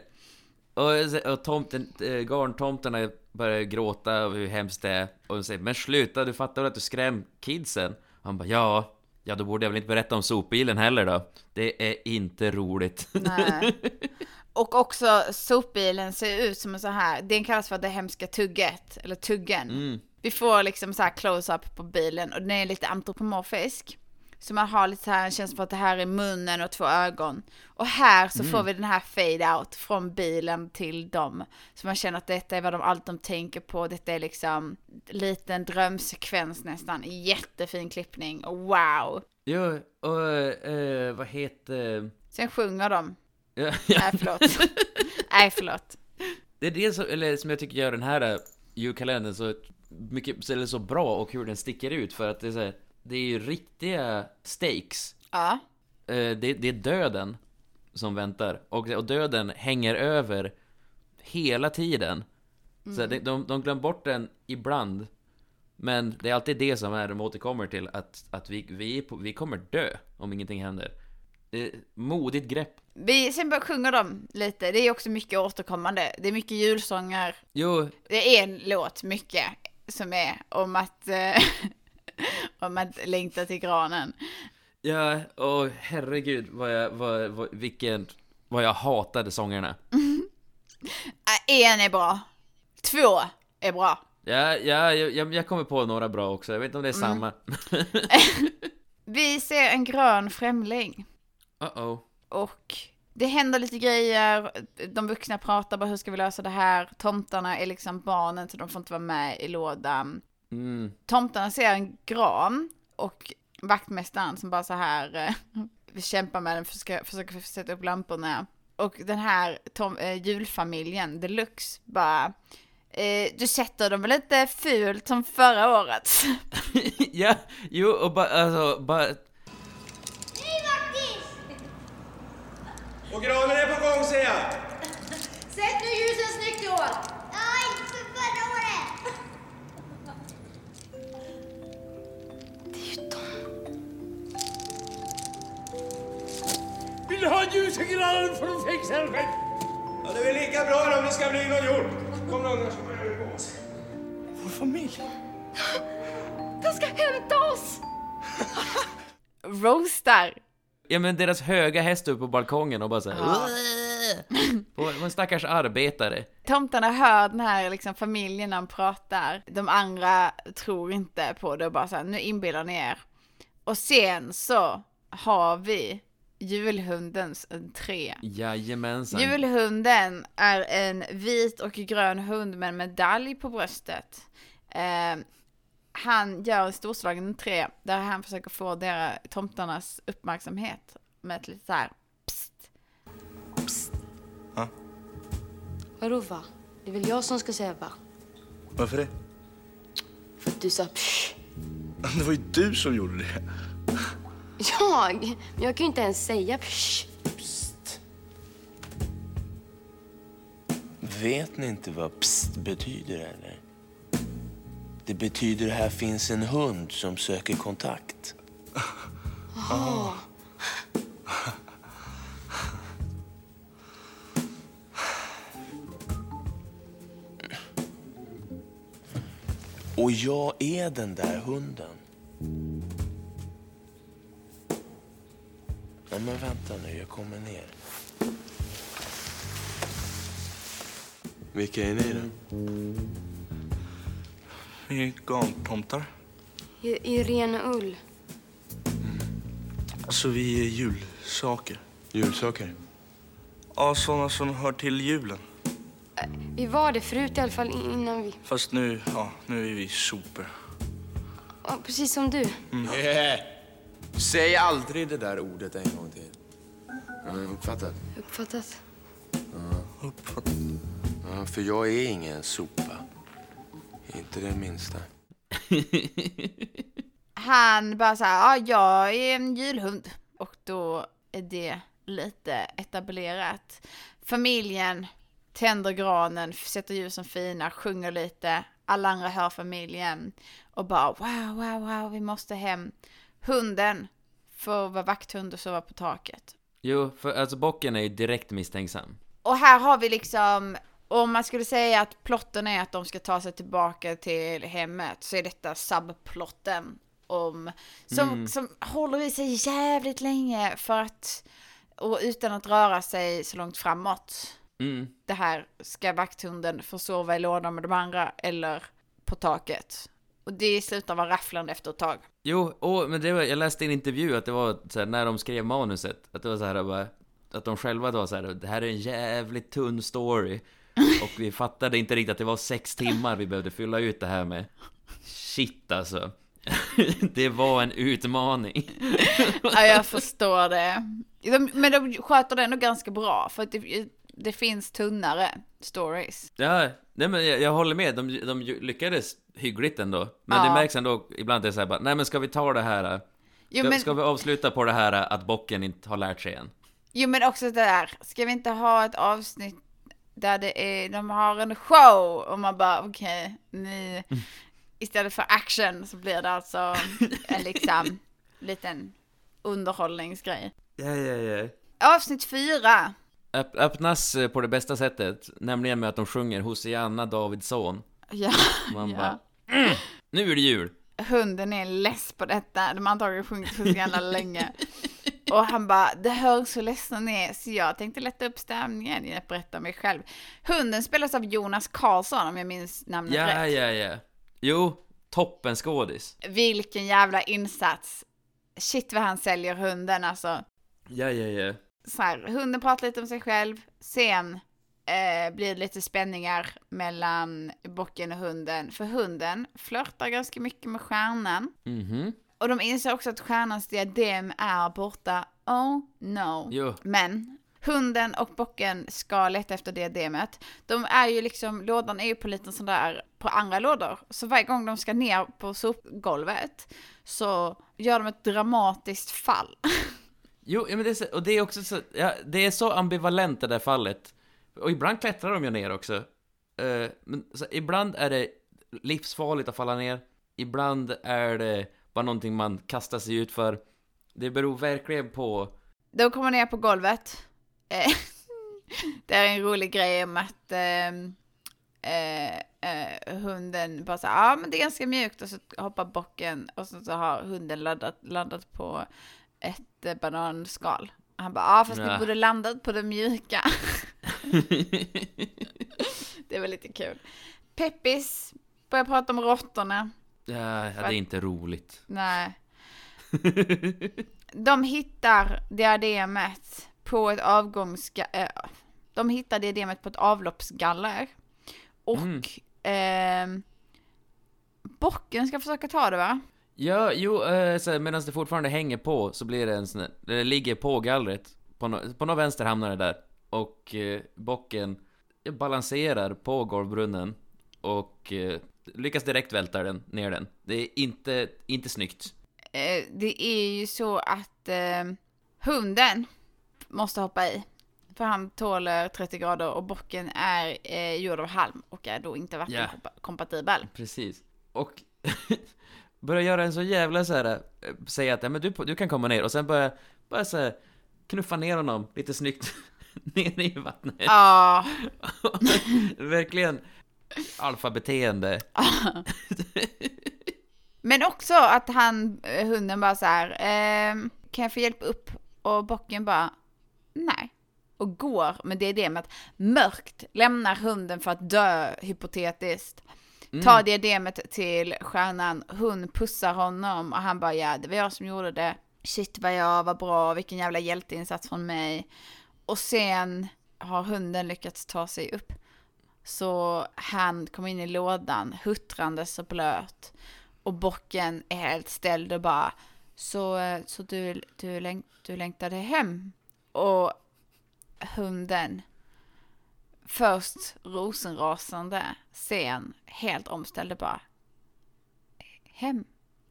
Och, och tomten, äh, garntomterna börjar gråta över hur hemskt det är. Och de säger, men sluta, du fattar väl att du skräm kidsen? Och han bara, ja, ja då borde jag väl inte berätta om sopbilen heller då. Det är inte roligt. Nej. [LAUGHS] Och också sopbilen ser ut som en så här, den kallas för det hemska tugget, eller tuggen. Mm. Vi får liksom så här close-up på bilen och den är lite antropomorfisk. Så man har lite så här en känsla för att det här är munnen och två ögon. Och här så får vi den här fade-out från bilen till dem. Så man känner att detta är vad de, allt de tänker på. Detta är liksom liten drömsekvens nästan. Jättefin klippning. Wow! jo, och äh, vad heter... Sen sjunger de. Ja, ja. Nej förlåt. Nej förlåt. Det är det som, eller, som jag tycker gör den här äh, julkalendern så mycket, eller så bra och hur den sticker ut för att det är så här, det är ju riktiga stakes. Ja. Eh, det, det är döden som väntar. Och, och döden hänger över hela tiden. Så de, de, de glömmer bort den ibland. Men det är alltid det som är de återkommer till, att, att vi, vi, vi kommer dö om ingenting händer. Eh, modigt grepp. Vi, sen bara sjunger de lite, det är också mycket återkommande. Det är mycket julsånger. Jo, Det är en låt, mycket, som är om att, eh, [LAUGHS] om att längta till granen. ja, och herregud vad jag, vad, vad, vilken, vad jag hatade sångerna. [LAUGHS] En är bra. Två är bra. Ja, ja, jag, jag, kommer på några bra också, jag vet inte om det är samma. [LAUGHS] Vi ser en grön främling. Uh-oh. Och det händer lite grejer, de vuxna pratar bara hur ska vi lösa det här? Tomtarna är liksom barnen så de får inte vara med i lådan. Mm. Tomtarna ser en gran och vaktmästaren som bara så här eh, [LAUGHS] vi kämpar med den, försöker, försöker sätta upp lamporna. Och den här tom, eh, julfamiljen deluxe bara eh, du sätter dem väl inte fult som förra året? [LAUGHS] [LAUGHS] ja, jo, och bara, alltså, bara... Hej vaktis! Och granen är på gång ser jag! Sätt nu ljusen snyggt i år! Ja, inte som förra året! Det är ju de. Vill du ha ljus i granen får du fixa det själv. Ja, det är väl lika bra om det ska bli någon jord. Kom nu så börjar vi på oss. Vår familj. De ska hämta oss! [LAUGHS] Roastar. Ja men deras höga häst uppe på balkongen och bara såhär... På på en stackars arbetare. Tomtarna hör den här liksom, familjen när de pratar. De andra tror inte på det och bara så här, nu inbillar ni er. Och sen så har vi julhundens entré. Jajamensan. Julhunden är en vit och grön hund med en medalj på bröstet. Eh, han gör en storslagen entré där han försöker få deras, tomtarnas uppmärksamhet med ett lite så här psst. Vadå va? Det är väl jag som ska säga va? Varför det? För att du sa psh. Det var ju du som gjorde det. Jag? Men jag kan ju inte ens säga psh. Vet ni inte vad pst betyder eller? Det betyder här finns en hund som söker kontakt. Jaha. Och jag är den där hunden. Ja, men vänta nu, jag kommer ner. Vilka är ni då? Vi är garntomtar. I, I ren ull. Så vi är julsaker. Julsaker? Ja, sådana som hör till julen. Vi var det förut i alla fall in- innan vi... Fast nu, ja, nu är vi sopor. Ja, precis som du. Yeah. Säg aldrig det där ordet en gång till. Du uppfattat? Uppfattat. Uppfattat. Ja, för jag är ingen sopa. Inte det minsta. [LAUGHS] Han bara så här, ja jag är en julhund. Och då är det lite etablerat. Familjen tänder granen, sätter ljusen fina, sjunger lite. Alla andra hör familjen och bara wow, wow, wow, vi måste hem. Hunden får vara vakthund och sova på taket. Jo, för alltså bocken är ju direkt misstänksam. Och här har vi liksom, om man skulle säga att plotten är att de ska ta sig tillbaka till hemmet så är detta subplotten om, som, Mm. som håller i sig jävligt länge för att, och utan att röra sig så långt framåt. Mm. Det här, ska vakthunden få sova i lådan med de andra eller på taket? Och det slutar vara rafflande efter ett tag. Jo, och, men det var, jag läste i en intervju att det var så här, när de skrev manuset, att det var så här bara, att de själva var så här, det här är en jävligt tunn story. Och vi fattade inte riktigt att det var sex timmar vi behövde fylla ut det här med. Shit alltså. [LAUGHS] Det var en utmaning. Ja, jag förstår det. De, men de sköter det ändå ganska bra, för att det, det finns tunnare stories. Ja, nej men jag, jag håller med, de, de lyckades hyggligt ändå. Men det Ja. märks ändå ibland att det är så här bara, nej men ska vi ta det här? äh, Jo, Ska, men- ska vi avsluta på det här att bocken inte har lärt sig än? Jo men också det där, ska vi inte ha ett avsnitt där det är, de har en show och man bara okej, ni, istället för action så blir det alltså en liksom [LAUGHS] liten underhållningsgrej. Ja, ja, ja. Avsnitt fyra, Öpp, öppnas eh, på det bästa sättet, nämligen med att de sjunger Hosianna Davidsson. ja, Man ja. bara, mm, nu är det jul! hunden är less på detta, de har antagligen sjungit så jävla länge. [LAUGHS] Och han bara, det hör så ledsen är, så jag tänkte lätta upp stämningen genom att berätta om mig själv. Hunden spelas av Jonas Karlsson om jag minns namnet Ja, rätt. ja, ja. Jo, toppen skådis. Vilken jävla insats. Shit vad han säljer hunden alltså. Ja, ja, ja. Så här, hunden pratar lite om sig själv. Sen eh, blir det lite spänningar mellan bocken och hunden. För hunden flörtar ganska mycket med stjärnan. Mhm. Och de inser också att stjärnans diadem är borta. Oh no. Jo. Men hunden och bocken ska leta efter diademet. De är ju liksom, lådan är ju på lite sån där, på andra lådor. Så varje gång de ska ner på sopgolvet så gör de ett dramatiskt fall. [LAUGHS] Jo, men det är så, och det är också så, ja, det är så ambivalent det där fallet. Och ibland klättrar de ju ner också. Eh, men så, ibland är det livsfarligt att falla ner. Ibland är det bara någonting man kastar sig ut för. Det beror verkligen på... De kommer ner på golvet. Eh, [LAUGHS] det är en rolig grej om att ehm, eh, eh, hunden bara så ja ah, men det är ganska mjukt och så hoppar bocken och så, så har hunden landat, landat på ett eh, bananskal. Han bara, ja fast Ja. vi borde landat på det mjuka. [LAUGHS] det var lite kul. Peppis börjar prata om råttorna. Ja, ja, det är inte roligt. Nej. [LAUGHS] De hittar diademet på ett avgångsga... Äh, de hittar diademet på ett avloppsgaller. Och Mm. ehm, bocken ska försöka ta det va? Ja, jo, eh, medan det fortfarande hänger på så blir det en sån det ligger på gallret. På, no, på vänster hamnar det där. Och eh, bocken balanserar på golvbrunnen och eh, lyckas direkt välta den, ner den. Det är inte, inte snyggt. Eh, det är ju så att eh, hunden måste hoppa i. För han tåler 30 grader och bocken är eh, gjord av halm och är då inte vattenkompatibel. Precis. Och [LAUGHS] börjar göra en så jävla så här, eh, säga att ja, men du, du kan komma ner och sen börja, bara så här, knuffa ner honom lite snyggt [LAUGHS] ner i vattnet. Ja. [LAUGHS] Verkligen alfabeteende. [LAUGHS] Men också att han, eh, hunden bara så här, ehm, kan jag få hjälp upp? Och bocken bara, nej. Och går med diademet. Mörkt lämnar hunden för att dö, hypotetiskt. Mm. Tar diademet till stjärnan, hon pussar honom och han bara, ja det var jag som gjorde det. Shit vad jag var bra, vilken jävla hjälteinsats från mig. Och sen har hunden lyckats ta sig upp. Så han kom in i lådan, huttrandes och blöt. Och bocken är helt ställd och bara, så, så du, du, läng, du längtade hem? Och hunden, först rosenrasande, sen helt omställd och bara, hem.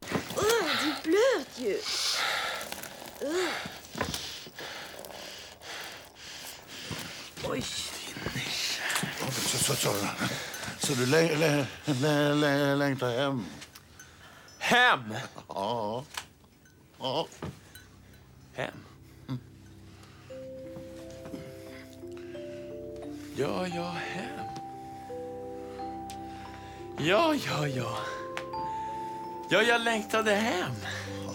Uh, du är blöt ju. Uh. Oj. Så, så, så, så du lä, lä, lä, lä, längtar hem? Hem? Ja. Ja. Hem? Ja, ja, hem. Ja, ja, ja. Ja, jag längtade hem.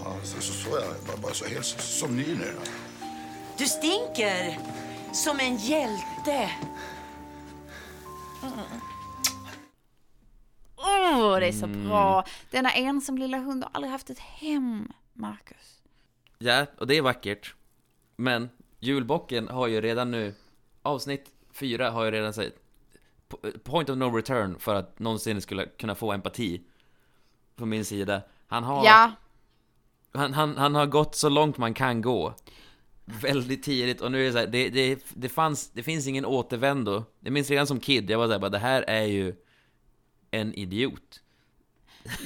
ja så, så, så är jag. Bara, bara så helt som ny nu. Du stinker som en hjälte. Åh, det är så Mm. bra. Denna ensam lilla hund har aldrig haft ett hem, Marcus. Ja, och det är vackert. Men julbocken har ju redan nu, avsnitt fyra har ju redan sagt point of no return för att någonsin skulle kunna få empati på min sida. Han har, Ja, han, han, han har gått så långt man kan gå. Väldigt tidigt och nu är det så här, det, det, det, fanns, det finns ingen återvändo. Jag minns redan som kid, jag var såhär bara, det här är ju en idiot.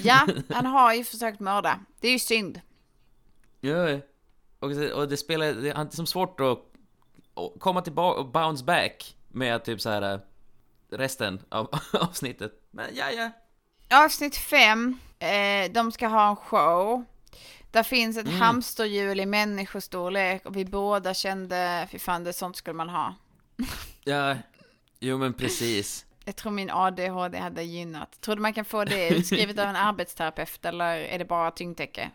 ja, [LAUGHS] han har ju försökt mörda. Det är ju synd. Ja, och och det spelar, det är som svårt att komma tillbaka och bounce back med typ så här resten av [LAUGHS] avsnittet. Men ja, ja. Avsnitt fem, eh, de ska ha en show. Där finns ett Mm. hamsterhjul i människostorlek och vi båda kände, fy fan det sånt skulle man ha. [LAUGHS] Ja, jo men precis. Jag tror min ADHD hade gynnat. Tror du man kan få det [LAUGHS] utskrivet av en arbetsterapeut eller är det bara tyngdtäcke?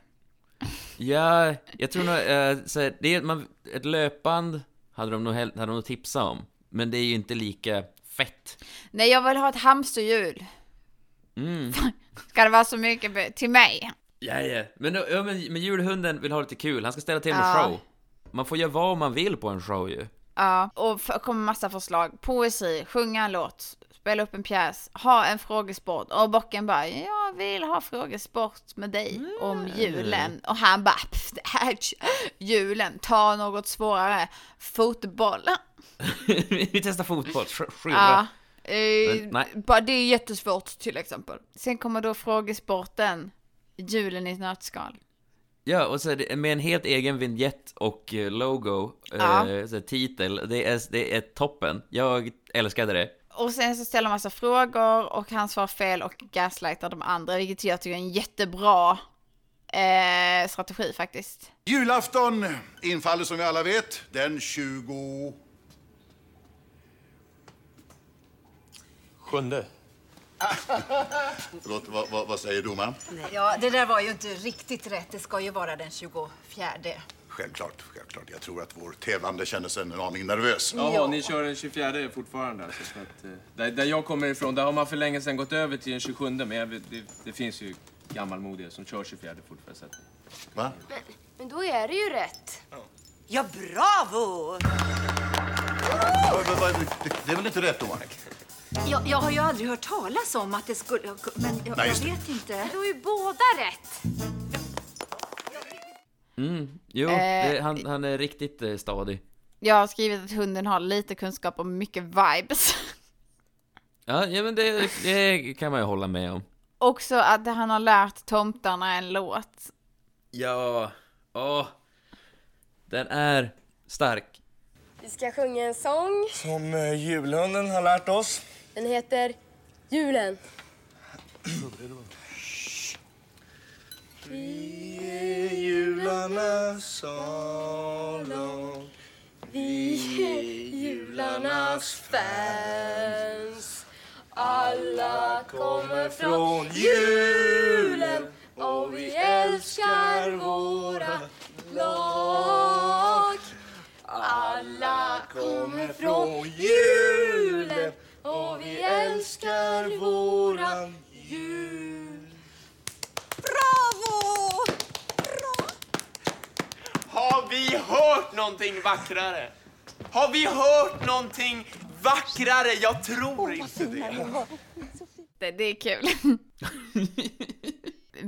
Ja, jag tror nog, eh, så det är, man, ett löpband hade de nog, hade de nog tipsat om. Men det är ju inte lika fett. Nej, jag vill ha ett hamsterhjul. Mm. [LAUGHS] Ska det vara så mycket till mig? Ja, ja. Men, ja, men, men julhunden vill ha lite kul, han ska ställa till med Ja. show. Man får göra vad man vill på en show ju. Ja, och f- kommer massa förslag. Poesi, sjunga en låt, spela upp en pjäs, ha en frågesport. Och bocken bara, jag vill ha frågesport med dig om julen. Och han bara, "Pff, det här är [LAUGHS] julen, ta något svårare. Fotboll. [LAUGHS] Vi testar fotboll, sk- skyrra. Ja. Eh, Men, nej. bara, det är jättesvårt till exempel. Sen kommer då frågesporten, julen i ett nötskal. Ja, och så är det med en helt egen vignett och eh, logo, Ja. eh, så här, titel, det är, det är toppen. Jag älskade det. Och sen så ställer man massa frågor och han svarar fel och gaslightar de andra, vilket jag tycker är en jättebra eh, strategi faktiskt. Julafton infaller som vi alla vet den 20... Sjunde. Förlåt, vad, vad, vad säger domaren? Ja, det där var ju inte riktigt rätt. Det ska ju vara den 24. Självklart, självklart. Jag tror att vår tävlande känner sig en aning nervös. Jaha, ni kör den 24 fortfarande alltså. Så att, eh, där, där jag kommer ifrån, där har man för länge sedan gått över till den 27 men jag, vet- det, det finns ju gammalmodiga som kör 24 fortfarande. Så att, Va? Men, men då är det ju rätt. Ja, bravo! Det är väl inte rätt, domaren? Jag, jag har ju aldrig hört talas om att det skulle... Men jag, Nej, jag vet inte. Då är ju båda rätt. Mm, jo, Eh, det, han, han är riktigt eh, stadig. Jag har skrivit att hunden har lite kunskap och mycket vibes. Ja, ja men det, det kan man ju hålla med om. Också att han har lärt tomtarna en låt. Ja, åh. Den är stark. Vi ska sjunga en sång. Som eh, julhunden har lärt oss. Den heter Julen. Vi är jularnas salong. Vi är jularnas fans. Alla kommer från julen och vi älskar våra lag. Alla kommer från julen och vi älskar våran jul. Bravo! Har vi hört någonting vackrare? Har vi hört någonting vackrare? Jag tror inte det. Det, det är kul. [LAUGHS]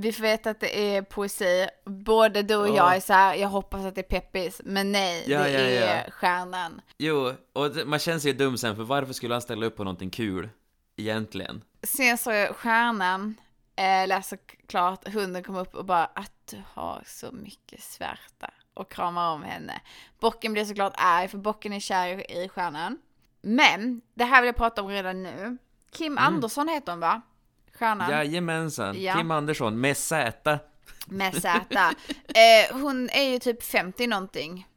Vi veta att det är poesi. Både du och Ja. jag är så här, jag hoppas att det är Peppis, men nej, Ja, det ja, ja. är stjärnan. Jo, och man känner sig ju dum sen, för varför skulle han ställa upp på någonting kul? Egentligen. Sen så är stjärnan, eh, läser klart, hunden kommer upp och bara att du har så mycket svärta och kramar om henne. Bocken blir såklart arg för bocken är kär i- stjärnan. Men, det här vill jag prata om redan nu. Kim Andersson heter hon va? Stjärnan. Jajamensan. Ja. Kim Andersson med Z. Med Z. [LAUGHS] Eh, hon är ju typ 50 någonting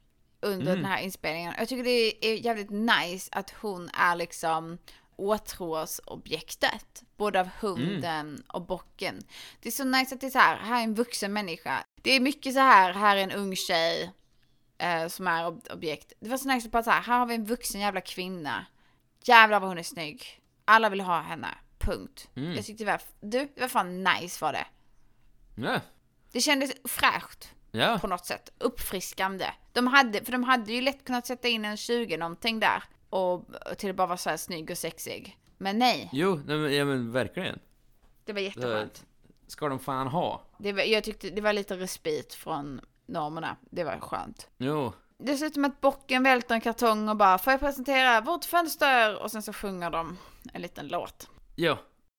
under Mm. den här inspelningen. Jag tycker det är jävligt nice att hon är liksom åtrådsobjektet. Både av hunden och bocken. Det är så nice att det är så här, här är en vuxen människa. Det är mycket så här, här är en ung tjej eh, som är ob- objekt. Det var så nice att bara så här, här har vi en vuxen jävla kvinna. Jävlar vad hon är snygg. Alla vill ha henne. Punkt. Mm. Jag tyckte det var, du, det var fan nice var det. Ja. Det kändes fräscht Ja. på något sätt. Uppfriskande. De hade, för de hade ju lätt kunnat sätta in en 20 någonting där. Och, till att bara vara så här snygg och sexig. Men nej, Jo, nej, men, ja men verkligen. det var jätteskönt. Ska de fan ha. Det var, jag tyckte det var lite respit från normerna. Det var skönt. Jo. Dessutom att bocken välter en kartong och bara får jag presentera vårt fönster? Och sen så sjunger de en liten låt. Ja.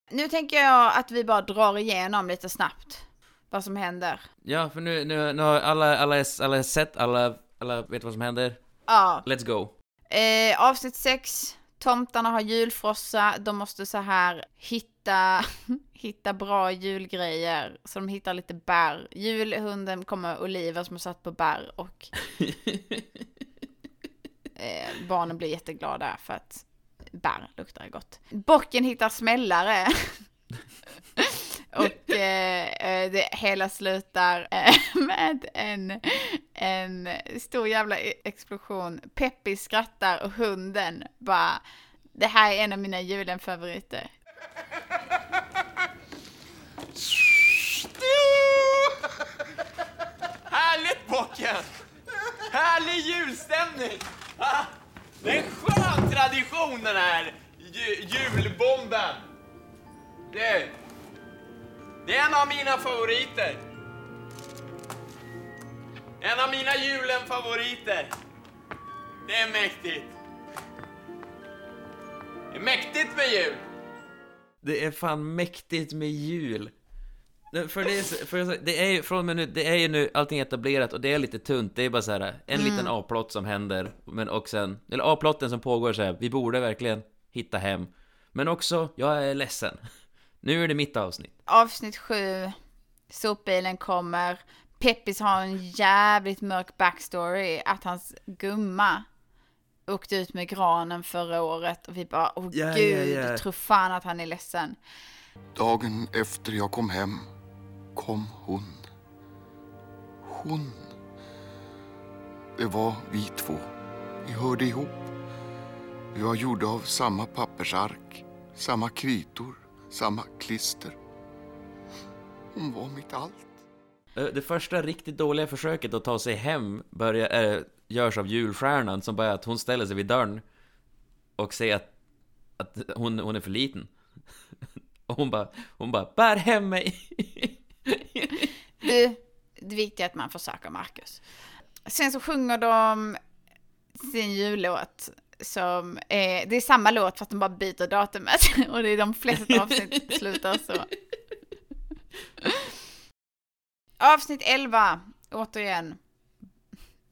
Nu tänker jag att vi bara drar igenom lite snabbt vad som händer. Ja, för nu, nu, nu har alla, alla, alla sett, alla, alla vet vad som händer. Ja, Let's go. Eh, avsnitt 6. Tomtarna har julfrossa. De måste så här hitta, [LAUGHS] hitta bra julgrejer. Så de hittar lite bär. Julhunden kommer Oliver som har satt på bär och [LAUGHS] eh, barnen blir jätteglada för att bär luktar gott. Bocken hittar smällare. [LAUGHS] Och eh, eh, det hela slutar eh, med en, en stor jävla e- explosion. Peppi skrattar och hunden bara, det här är en av mina julenfavoriter. Härligt bocken! Härlig julstämning! Det är en skön tradition den här julbomben. Det, det är en av mina favoriter. En av mina julen-favoriter. Det är mäktigt. Det är mäktigt med jul. Det är fan mäktigt med jul. Det- För det är, för det är ju, från med nu, det är ju nu allting etablerat och det är lite tunt, det är bara så här en Mm. liten A-plott som händer, men och sen, eller A-plotten som pågår så här, vi borde verkligen hitta hem. Men också, jag är ledsen. Nu är det mitt avsnitt. Avsnitt 7. Sopbilen kommer. Peppis har en jävligt mörk backstory. Att hans gumma åkte ut med granen förra året. Och vi bara, åh Ja, ja, gud, ja. tror fan att han är ledsen. Dagen efter jag kom hem kom hon. Hon. Det var vi två. Vi hörde ihop. Vi var gjorda av samma pappersark, samma kritor, samma klister. Hon var mitt allt. Eh, det första riktigt dåliga försöket att ta sig hem börjar, äh, görs av julstjärnan som bara att hon ställer sig vid dörren och säger att, att hon, hon är för liten. [LAUGHS] Och hon bara, hon bara, bär hem mig! [LAUGHS] Du, det viktiga är att man försöker, Marcus. Sen så sjunger de sin jullåt som är, det är samma låt fast de bara byter datumet. [LAUGHS] Och det är de flesta avsnitt slutar så. Avsnitt 11, återigen.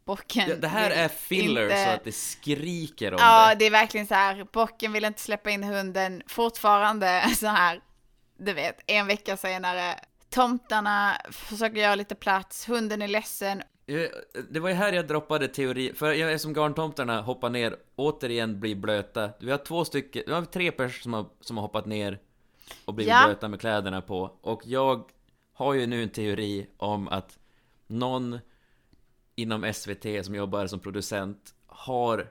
Bocken. Ja, det här är filler inte- så att det skriker om Ja, det. det är verkligen så här. Bocken vill inte släppa in hunden. Fortfarande så här, du vet, en vecka senare. Tomtarna försöker göra lite plats. Hunden är ledsen. Det var ju här jag droppade teori, för jag är som garntomtarna hoppar ner, återigen blir blöta. Vi har två stycken, vi har tre personer som har, som har hoppat ner och blivit Ja. blöta med kläderna på. Och jag har ju nu en teori om att någon inom SVT som jobbar som producent har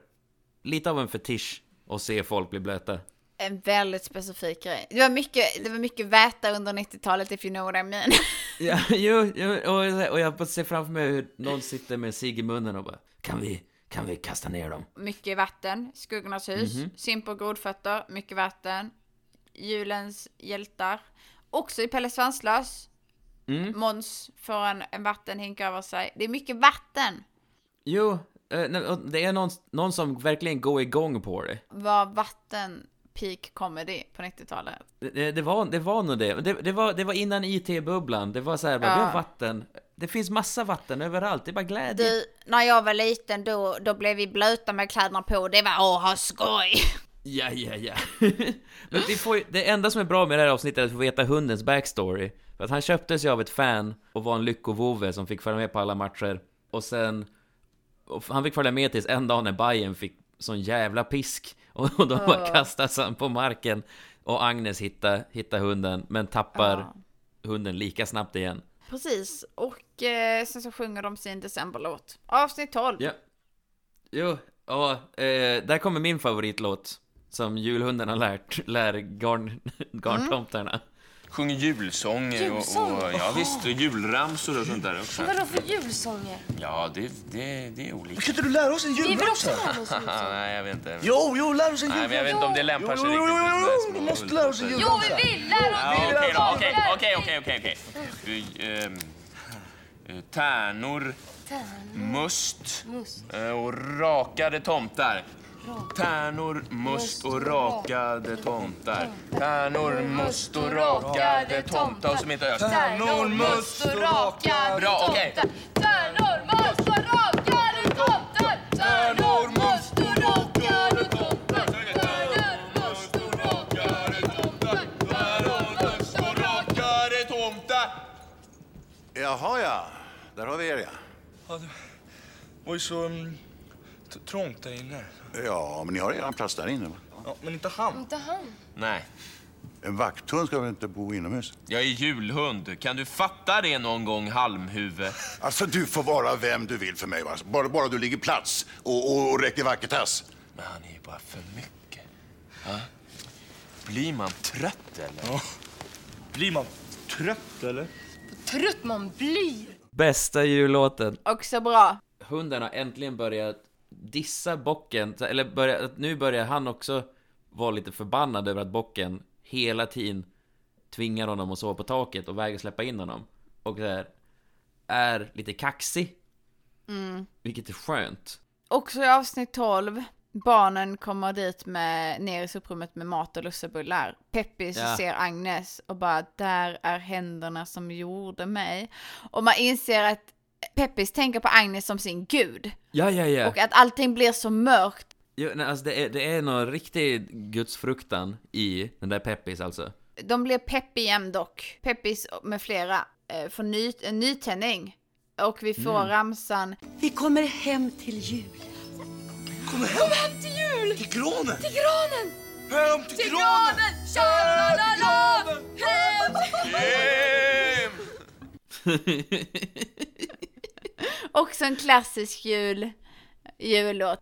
lite av en fetisch att se folk bli blöta. En väldigt specifik grej. Det var mycket, det var mycket väta under 90-talet, if you know what I mean. [LAUGHS] Ja, jo, jo och, och jag ser framför mig hur någon sitter med cigg i munnen och bara Kan vi, kan vi kasta ner dem? mycket vatten, Skuggornas hus, Mhm. Simp och grodfötter, mycket vatten, julens hjältar. Också i Pelle Svanslös. Mm. Måns får en, en vattenhink över sig. Det är mycket vatten. Jo, eh, det är någon, någon som verkligen går igång på det. Var vatten peak comedy på 90-talet. Det, det, var, det var nog det. det. Det var, det var innan IT-bubblan. Det var så här, bara, Ja. vi har vatten. Det finns massa vatten överallt. Det är bara glädje. Du, när jag var liten då, då blev vi blöta med kläderna på. Det var åh, ha skoj! Ja, ja, ja. [LAUGHS] Men vi får, det enda som är bra med det här avsnittet är att få veta hundens backstory. För att han köptes ju av ett fan och var en lyckovove som fick följa med på alla matcher. Och sen... Och han fick följa med tills en dag när Bayern fick sån jävla pisk. Och, då bara kastas han på marken. Och Agnes hittar, hittar hunden, men tappar Ja. hunden lika snabbt igen. Precis, och eh, sen så sjunger de sin decemberlåt. Avsnitt 12. Ja. Jo, ja, eh, där kommer min favoritlåt. Som julhunden har lärt, lär garn, [LAUGHS] garntomtarna. Sjunger julsånger och, Julsång? och ja, visst, och julramsor och sånt där också. Vadå för julsånger? Ja, det, det, det är olika. Kan inte du lära oss en Vi vill också julramsa? lära oss en julsång. [LAUGHS] Nej, jag vet inte. Jo, jo, lär oss en Nej, men jag vet inte om det lämpar sig Jo, jo, riktigt jo, jo, såna här små vi måste lära oss en. Jo, vi vill lära oss Ja, okej då, okej, okej, okej, okej, okej. Vi, ehm, eh, Tärnor, must eh, och rakade tomtar. Tärnor, must och rakade tomtar. Tärnor, must och rakade tomtar. Och som inte hörs. Tärnor, must och rakade Bra, okej. tomtar. Tärnor, must och rakade tomtar. Tärnor, must och rakade tomtar. Tärnor, must och rakade tomtar. Tärnor, must och Rakade tomtar. Jaha, ja. Där har vi er, ja. Ja, det var ju så um, t- trångt där inne. Ja, men ni har redan plats där inne, va? Ja, men inte han. Inte han. Nej, En vakthund ska väl inte bo inomhus? jag är julhund. Kan du fatta det någon gång, halmhuvud? Alltså, du får vara vem du vill för mig, va? Bara, bara du ligger plats och, och, och räcker vackert Men han är ju bara för mycket. Ja. Blir man trött eller? Ja. Blir man trött eller? Trött man blir. Bästa jullåten. Också bra. Hunden har äntligen börjat dissa bocken, eller börja, att nu börjar han också vara lite förbannad över att bocken hela tiden tvingar honom att sova på taket och vägrar släppa in honom. Och här, är lite kaxig. Mm. Vilket är skönt. Också i avsnitt 12. Barnen kommer dit med, ner i soprummet med mat och lussebullar. Peppis Ja. ser Agnes och bara, där är händerna som gjorde mig. Och man inser att Peppis tänker på Agnes som sin gud. Ja, ja, ja. Och att allting blir så mörkt. Jo, nej, alltså det är, det är någon riktig gudsfruktan i den där Peppis alltså. De blir pepp igen dock. Peppis med flera eh, får ny, en nytändning. Och vi får Mm. ramsan Vi kommer hem till jul. Kom hem! Kom hem till jul! Till granen! Till granen! Hem till, Till granen! granen! Tja-la-la-la! Hem! Hem! [LAUGHS] [LAUGHS] Också en klassisk jul. jullåt.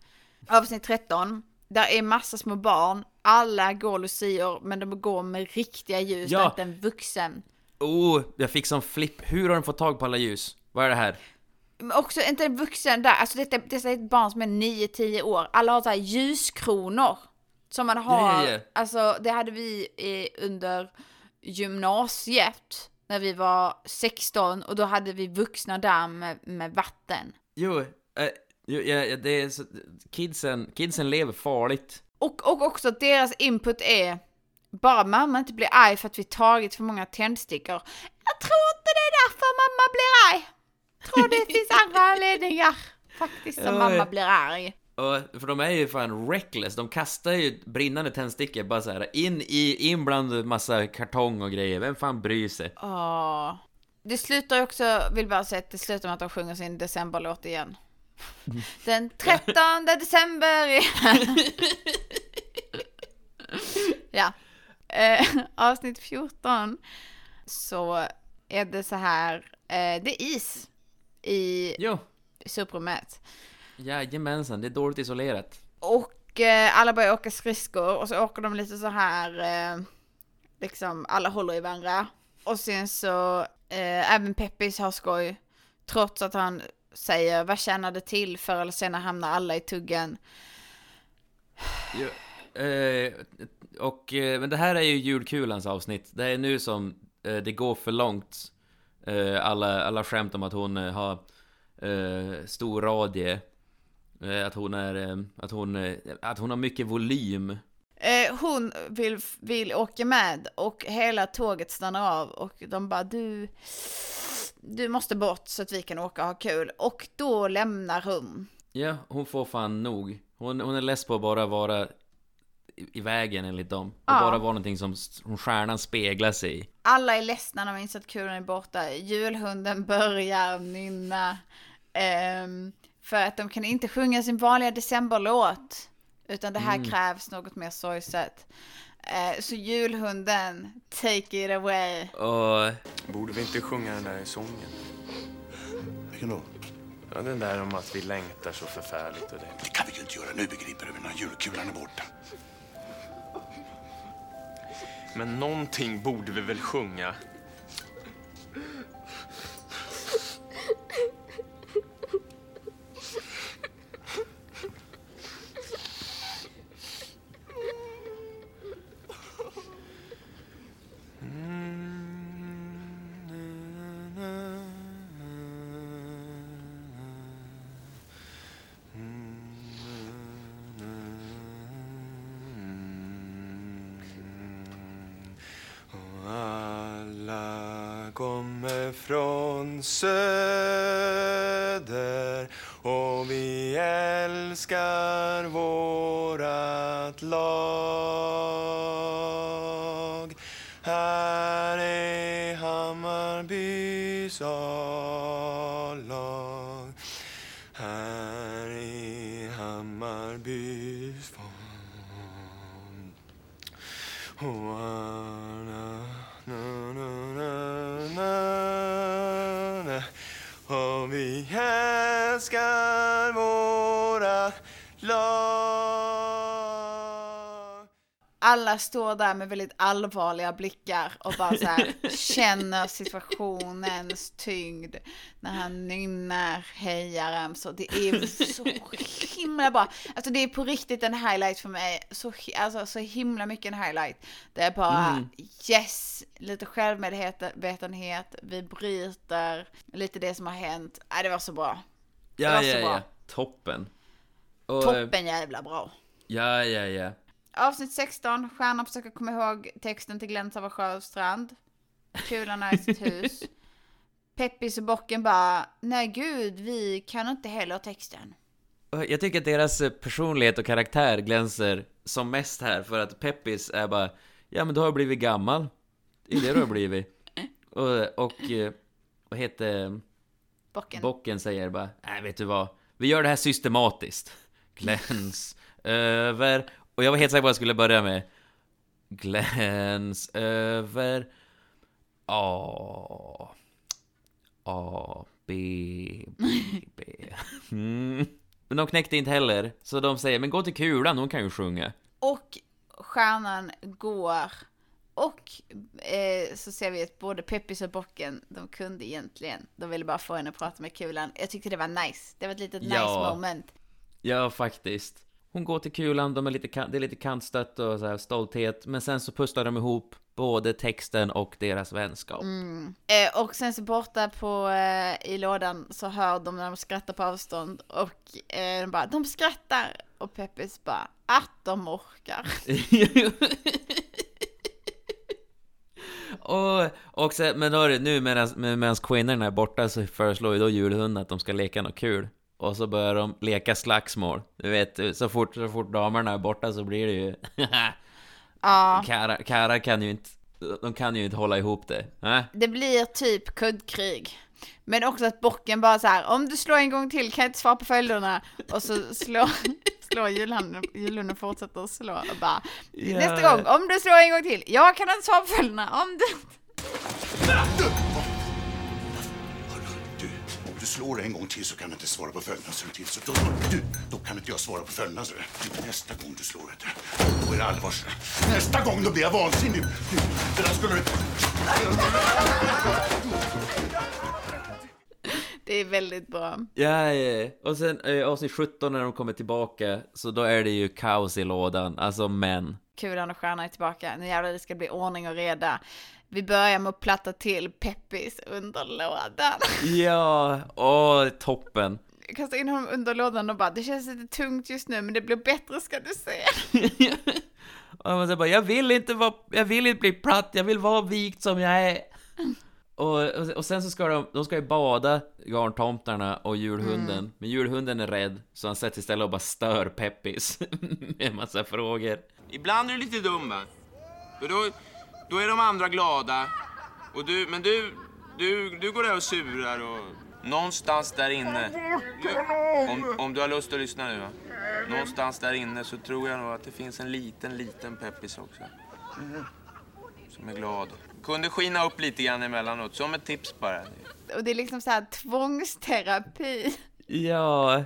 Avsnitt 13. Där är massa små barn. Alla går lucior, men de går med riktiga ljus. Ja. Inte en vuxen. Oh, jag fick sån flipp. Hur har de fått tag på alla ljus? Vad är det här? Men också inte en vuxen där. Alltså det, det, det är ett barn som är 9-10 år. Alla har så här ljuskronor. Som man har. Ja, ja. Alltså det hade vi eh, under gymnasiet. När vi var 16 och då hade vi vuxna där med, med vatten. Jo, eh, jo ja, det är så, kidsen, kidsen lever farligt. Och, och också att deras input är bara mamma inte blir arg för att vi tagit för många tändstickor. Jag tror inte det är därför mamma blir arg. Jag tror det finns andra [LAUGHS] anledningar faktiskt som mamma blir arg. För de är ju fan reckless, de kastar ju brinnande tändstickor bara så här in i, in bland massa kartong och grejer. Vem fan bryr sig? Åh. Det slutar också, vill bara säga att det slutar med att de sjunger sin decemberlåt igen. [LAUGHS] Den 13 december. [LAUGHS] ja. Eh, avsnitt 14. Så är det så här, eh, det är is i Jo. soprummet. Jajamensan, det är dåligt isolerat. Och eh, alla börjar åka skridskor och så åker de lite så här, eh, liksom alla håller i varandra. Och sen så, eh, även Peppis har skoj, trots att han säger vad tjänar det till, förr eller senare hamnar alla i tuggen. Jo, eh, och, eh, men det här är ju julkulans avsnitt. Det är nu som eh, det går för långt. Alla, alla skämt om att hon har stor radie. Eh, att hon är, eh, att hon, eh, att hon har mycket volym. Hon vill, vill åka med och hela tåget stannar av och de bara du, du måste bort så att vi kan åka och ha kul. Och då lämnar hon. Ja, hon får fan nog. Hon, hon är less på att bara vara i, vägen enligt dem. Och Ja. bara vara någonting som stjärnan speglar sig i. Alla är ledsna när de inser att kulan är borta. Julhunden börjar nynna. ehm, för att de kan inte sjunga sin vanliga decemberlåt. Utan det här Mm. krävs något mer sorgset. Eh, så julhunden, take it away. Och... Borde vi inte sjunga den där sången? Vilken då? Ja, den där om att vi längtar så förfärligt och det. Det kan vi ju inte göra nu, begriper du, när julkulan är borta. Men någonting borde vi väl sjunga? Och vi älskar våra lag. Alla står där med väldigt allvarliga blickar och bara så här känner situationens tyngd när han nynnar hejaren. Så Det är så himla bra. Alltså det är på riktigt en highlight för mig. Så, alltså, så himla mycket en highlight. Det är bara Mm. yes, lite självmedvetenhet, vi bryter lite det som har hänt. Nej, det var så bra. Det Ja, var så ja, bra. ja. Toppen. Och, eh, Toppen jävla bra. Ja, ja, ja. Avsnitt 16. Stjärnan försöker komma ihåg texten till Gläns av sjö och strand. Kulan är i sitt hus. [LAUGHS] Peppis och bocken bara, nej gud, vi kan inte heller texten. Och Jag tycker att deras eh, personlighet och karaktär glänser som mest här för att Peppis är bara Ja men du har blivit gammal. Det är det du har blivit. [LAUGHS] Och, och eh, vad heter Bocken. Bocken säger bara Nej vet du vad? Vi gör det här systematiskt. [LAUGHS] Gläns över. Och jag var helt säker på att jag skulle börja med Gläns över A A B B B. [LAUGHS] Mm. Men de knäckte inte heller, så de säger men gå till kulan, hon kan ju sjunga. Och stjärnan går. Och eh, så ser vi att både Peppis och Bocken, de kunde egentligen, de ville bara få henne att prata med kulan. Jag tyckte det var nice. Det var ett litet Ja. nice moment. Ja, faktiskt. Hon går till kulan, de är lite, det är lite kantstött och så här stolthet, men sen så pusslar de ihop både texten och deras vänskap. Mm. Eh, och sen så borta på, eh, i lådan så hör de när de skrattar på avstånd och eh, de bara, de skrattar! Och Peppis bara, att de orkar. [LAUGHS] och, och sen, men det nu medan kvinnorna är borta så föreslår ju då julhunden att de ska leka något kul. Och så börjar de leka slagsmål. Du vet, så fort, så fort damerna är borta så blir det ju... [LAUGHS] Ja. Kan ju inte... De kan ju inte hålla ihop det. Äh? Det blir typ kuddkrig. Men också att bocken bara så här, om du slår en gång till kan jag inte svara på följderna. Och så slår, [LAUGHS] slår julhunden, julhunden fortsätter att slå och bara, Ja. nästa gång, om du slår en gång till, jag kan inte svara på följderna. Om du... Du slår en gång till så kan du inte svara på följderna. Så till. Så då, du, då kan inte jag svara på följderna. Så. Du, nästa gång du slår det, då är det allvar. Så. Nästa gång då blir jag vansinnig. Du, det där skulle du... Det är väldigt bra. Ja, ja, ja. och sen eh, avsnitt 17 när de kommer tillbaka, så då är det ju kaos i lådan, alltså män. Kulan och stjärnan är tillbaka. Nu jävlar det ska bli ordning och reda. Vi börjar med att platta till Peppis under lådan. [LAUGHS] Ja, åh, toppen. Jag kastar in honom under lådan och bara, det känns lite tungt just nu men det blir bättre ska du se. [LAUGHS] Och man säger bara, jag vill inte vara, jag vill inte bli platt, jag vill vara vikt som jag är. Och, och, och sen så ska de, de ska ju bada, garntomtarna och julhunden. Mm. Men julhunden är rädd, så han sätter istället och bara stör Peppis [LAUGHS] med en massa frågor. Ibland är du lite dum va? För då, då är de andra glada. Och du, men du, du, du går där och surar och någonstans där inne. Du, om, om du har lust att lyssna nu va? Någonstans där inne så tror jag nog att det finns en liten, liten peppis också. Som är glad. Kunde skina upp lite grann emellanåt, som ett tips bara. Och det är liksom så här tvångsterapi. Ja,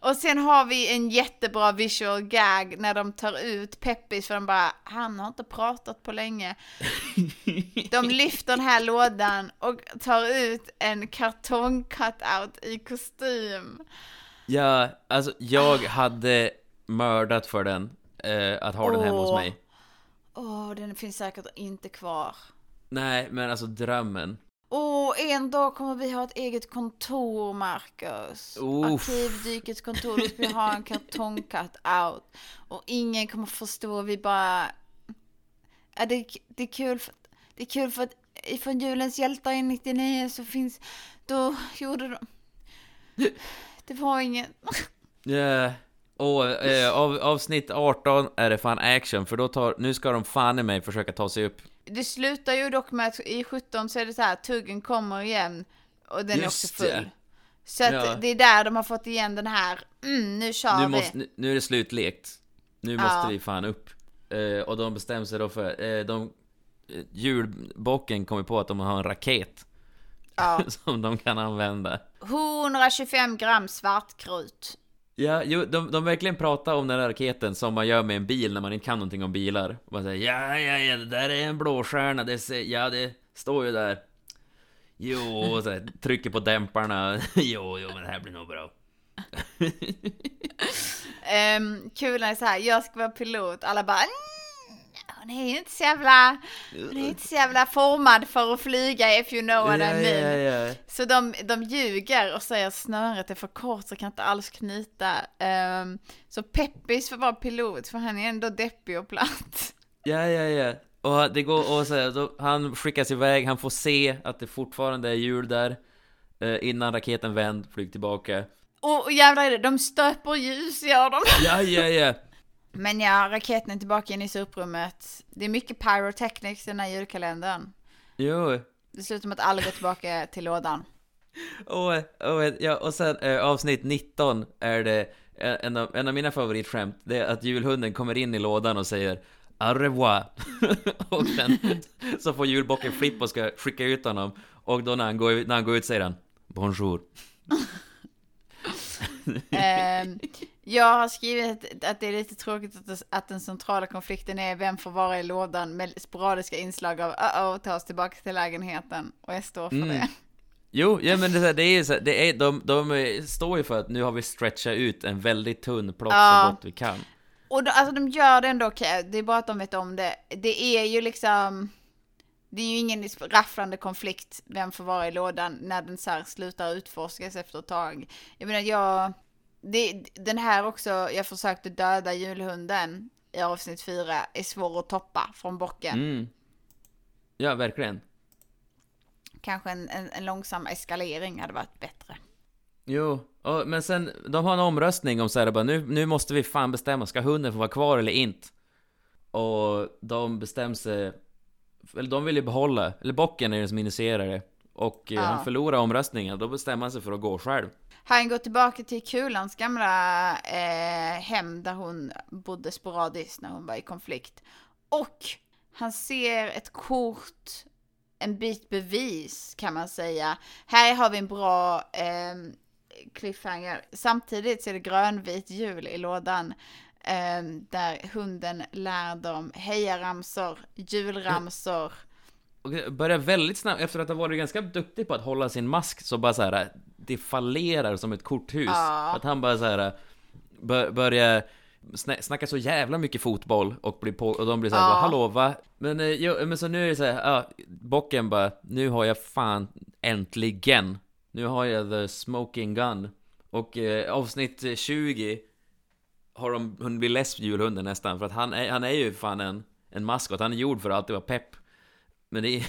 Och sen har vi en jättebra visual gag när de tar ut Peppis för de bara, han har inte pratat på länge. [LAUGHS] De lyfter den här lådan och tar ut en kartong-cutout i kostym. ja, alltså jag hade mördat för den, eh, att ha den hemma hos mig. Åh, den finns säkert inte kvar. Nej, men alltså drömmen. Åh, en dag kommer vi ha ett eget kontor, Marcus. Arkivdykets kontor, då ska vi ha en kartong-cut-out. Och ingen kommer förstå, vi bara... Ja, det, det är kul för, det är kul för att ifrån julens hjältar i 99 så finns... Då gjorde de... [LAUGHS] Det var ingen... Ja, och eh, av, avsnitt 18 är det fan action, för då tar, nu ska de fan i mig försöka ta sig upp. Det slutar ju dock med att i 17 så är det så här, tuggen kommer igen och den är Just också full. det. Så att Ja. det är där de har fått igen den här, mm, nu kör Nu, vi. måste, nu, nu är det slutlekt. Nu måste Ja. vi fan upp. Eh, och de bestämmer sig då för, eh, de, eh, julbocken kommer på att de har en raket. Ja. [LAUGHS] som de kan använda. 125 gram svartkrut. Ja, jo, de, de verkligen pratar om den här raketen som man gör med en bil när man inte kan någonting om bilar. Och man säger ja, ja, ja, det där är en blåstjärna, det, ser, ja, det står ju där. Jo, och så här, trycker på dämparna. [LAUGHS] jo, jo, men det här blir nog bra. Um, det är så här, jag ska vara pilot. Alla bara, mm, hon är ju inte så jävla, hon är inte så jävla formad för att flyga if you know what I mean. ja, ja. Så de, de ljuger och säger att snöret är för kort så kan inte alls knyta. Ehm, så Peppis får vara pilot för han är ändå deppig och platt. Ja, ja, ja. Och det går, och så här, då, han skickas iväg, han får se att det fortfarande är jul där. Eh, innan raketen vänd, flyg tillbaka. Och, och jävlar de stöper ljus gör de. Ja, ja, ja. Men ja, raketen är tillbaka inne i soprummet. Det är mycket pyrotechnics i den här julkalendern. Jo. Det slutar med att alla går tillbaka till lådan. Och, och, ja, och sen eh, avsnitt 19 är det eh, en av, en av mina favoritskämt. Det är att julhunden kommer in i lådan och säger Au revoir. [LAUGHS] och sen så får julbocken flipp och ska skicka ut honom. Och då när han går, när han går ut säger han Bonjour. [LAUGHS] Ehm, jag har skrivit att det är lite tråkigt att, den centrala konflikten är vem får vara i lådan med sporadiska inslag av uh-oh, ta oss tillbaka till lägenheten. Och jag står för Mm. det. Jo, ja men det, är det ju så det är, de, de står ju för att nu har vi stretchat ut en väldigt tunn plott Ja. så gott vi kan. Och då, alltså de gör det ändå okej, det är bara att de vet om det. Det är ju liksom, det är ju ingen rafflande konflikt, vem får vara i lådan, när den så här slutar utforskas efter ett tag. Jag menar, jag, det, den här också, jag försökte döda julhunden i avsnitt fyra, är svår att toppa från bocken. Mm. Ja, verkligen. Kanske en, en, en långsam eskalering hade varit bättre. Jo, och, men sen, de har en omröstning om så här, bara, nu, nu måste vi fan bestämma, ska hunden få vara kvar eller inte? Och de bestämmer sig, eller de vill ju behålla, eller bocken är den som initierar det. Och eh, Ja. han förlorar omröstningen, då bestämmer han sig för att gå själv. Han går tillbaka till Kulans gamla eh, hem där hon bodde sporadiskt när hon var i konflikt. Och han ser ett kort, en bit bevis kan man säga. Här har vi en bra eh, cliffhanger. Samtidigt så är det grönvit jul i lådan. Eh, där hunden lär dem hejaramsor, julramsor. Och börjar väldigt snabbt, efter att ha varit ganska duktig på att hålla sin mask, så bara så här, det fallerar som ett korthus. Ja. Att han bara så här bör, börjar sna- snacka så jävla mycket fotboll och blir på, och de blir så här, Ja. bara, hallå va? Men, eh, jo, men så nu är det så här, ja, bocken bara, nu har jag fan äntligen, nu har jag the smoking gun. Och eh, avsnitt 20 har de, hon blir less julhunden nästan, för att han är, han är ju fan en, en maskot, han är gjord för att alltid vara pepp. Men det är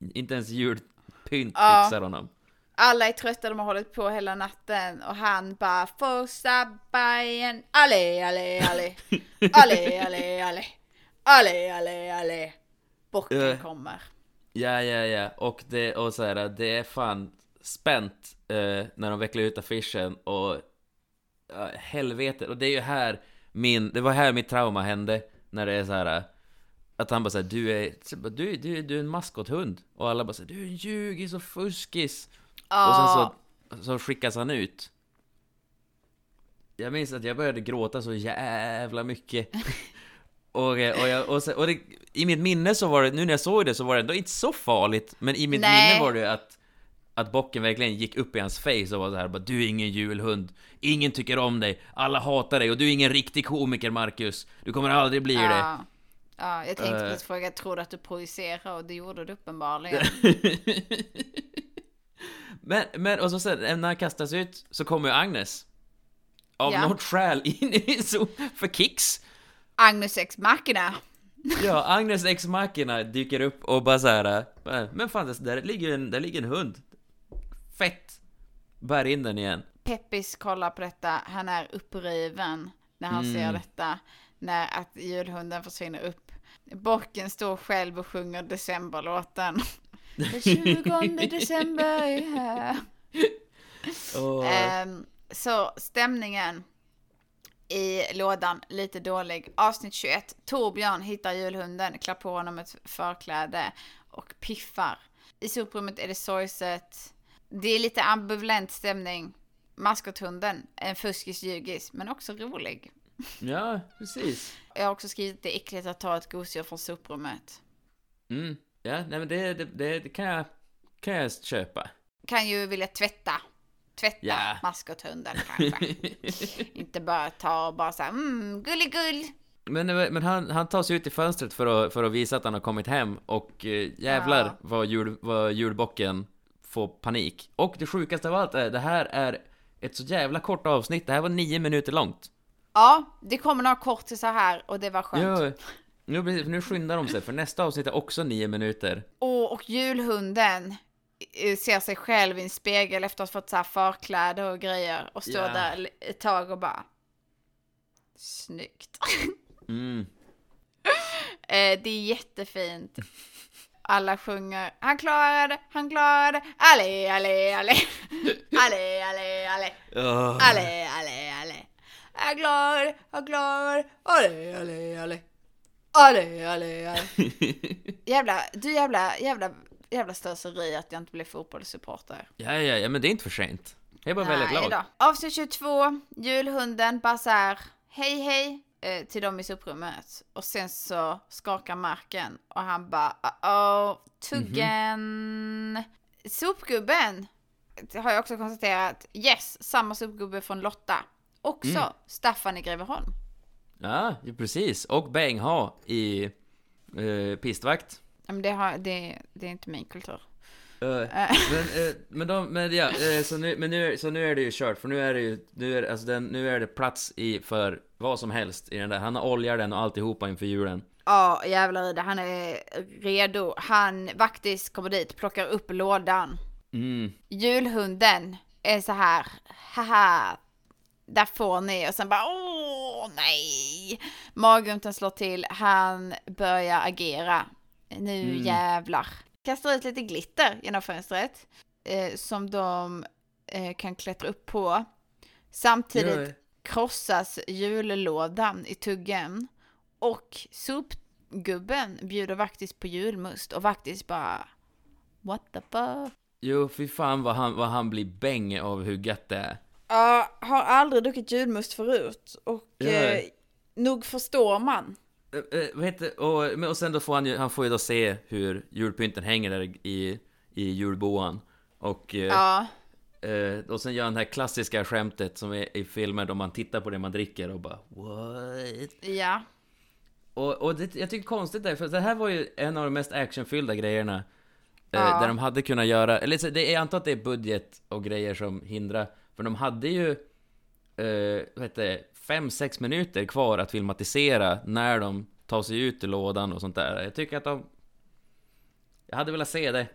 [LAUGHS] inte ens julpynt Ja. fixar honom. Alla är trötta, de har hållit på hela natten och han bara första bajen, allé, allé, allé, [LAUGHS] allé, allé, allé, allé, allé, allé. Bocken Eh. kommer. Ja, ja, ja, och det, och så här, det är fan spänt eh, när de vecklar ut affischen och uh, helvete, och det är ju här min, det var här mitt trauma hände, när det är så här att han bara säger du är, du, du, du är en maskothund, och alla bara säger du är en ljugis och fuskis, och sen så, så skickas han ut. Jag minns att jag började gråta så jävla mycket. [LAUGHS] Och, eh, och, jag, och, så, och det, i mitt minne så var det, nu när jag såg det så var det ändå inte så farligt, men i mitt Nej. minne var det att att bocken verkligen gick upp i hans face och var så här bara Du är ingen julhund, ingen tycker om dig, alla hatar dig och du är ingen riktig komiker Marcus Du kommer aldrig bli det Ja. Ja, jag tänkte Eh. precis fråga, jag trodde att du projicerar och det gjorde du uppenbarligen. [LAUGHS] Men, men och så sen när han kastas ut så kommer ju Agnes Av Ja. något skäl in i zon för kicks Agnes ex machina. Ja, Agnes ex machina dyker upp och bara så här. äh, Men fan, det- där ligger en, där ligger en hund Fett Bär in den igen Peppis kollar på detta, han är uppriven när han Mm. ser detta. När att julhunden försvinner upp. Bocken står själv och sjunger decemberlåten. Den 20 december är här. Åh. Ehm, så stämningen i lådan, lite dålig. Avsnitt 21. Torbjörn hittar julhunden, klär på honom ett förkläde och piffar. I soprummet är det sorgset. Det är lite ambivalent stämning. Maskothunden, en fuskis ljugis, men också rolig. Ja, precis Jag har också skrivit att det är äckligt att ta ett gosedjur från soprummet. Mm, ja, nej men det, det, det, det kan jag, kan jag köpa Kan ju vilja tvätta. Tvätta Ja. maskothunden kanske. [LAUGHS] Inte bara ta och bara såhär, mm, gulligull. Men, men han, han tar sig ut i fönstret för att, för att visa att han har kommit hem och eh, jävlar Ja. vad, jul, vad julbocken får panik. Och det sjukaste av allt är, det här är ett så jävla kort avsnitt, det här var nio minuter långt. Ja, det kommer några kortisar här och det var skönt. Jo, nu, nu skyndar de sig, för nästa avsnitt är också nio minuter. Och, och julhunden eh, ser sig själv i en spegel efter att ha fått så här förkläde och grejer och står Ja. där ett tag och bara Snyggt. Mm. [LAUGHS] Eh, det är jättefint. Alla sjunger Han klarade, han klarade Allé, allé, allé [LAUGHS] Allé, allé, allé Åh. Allé, allé, allé Han klarade, han klarade Allé, allé, allé Allé, allé, allé [LAUGHS] Jävla, du jävla, jävla, jävla slöseri att jag inte blev fotbollssupporter. Ja, ja, ja, men det är inte för sent. Jag är bara väldigt Nej glad. då. Avsnitt 22, julhunden bara här, hej hej eh, till dem i soprummet. Och sen så skakar marken och han bara, oh tuggen. Sopgubben det har jag också konstaterat, yes, samma sopgubbe från Lotta. Också Mm. Staffan i Greveholm. Ja, precis. Och Beng ha i eh, pistvakt. Men det, har, det, det är inte min kultur. Eh, men, eh, men de, men ja, så nu, men nu, så nu är det ju kört, för nu är det ju, nu är, alltså den, nu är det plats i för vad som helst i den där. Han har oljar den och alltihopa inför julen. Ja, jävlar i det. Han är redo. Han faktiskt kommer dit, plockar upp lådan. Mm. Julhunden är så här, haha, där får ni. Och sen bara, åh nej. Maggrunten slår till, han börjar agera. Nu Mm. jävlar. Kastar ut lite glitter genom fönstret. Eh, som de eh, kan klättra upp på. Samtidigt Ja. krossas jullådan i tuggen. Och sopgubben bjuder faktiskt på julmust och faktiskt bara What the fuck? Jo, fy fan vad han, vad han blir bäng av hur gött det är. Ja, har aldrig druckit julmust förut och Ja. eh, nog förstår man. Eh, eh, vad heter, och, och sen då får han ju, han får ju då se hur julpynten hänger där i, i julboan. Och, eh, Ja. eh, och sen gör han det här klassiska skämtet som är i filmer då man tittar på det man dricker och bara What? Ja. Och, och det, jag tycker konstigt det, för det här var ju en av de mest actionfyllda grejerna. Ja. där de hade kunnat göra, eller det jag antar att det är budget och grejer som hindrar. För de hade ju, eh, vad heter det, fem, sex minuter kvar att filmatisera när de tar sig ut ur lådan och sånt där. Jag tycker att de... Jag hade velat se det.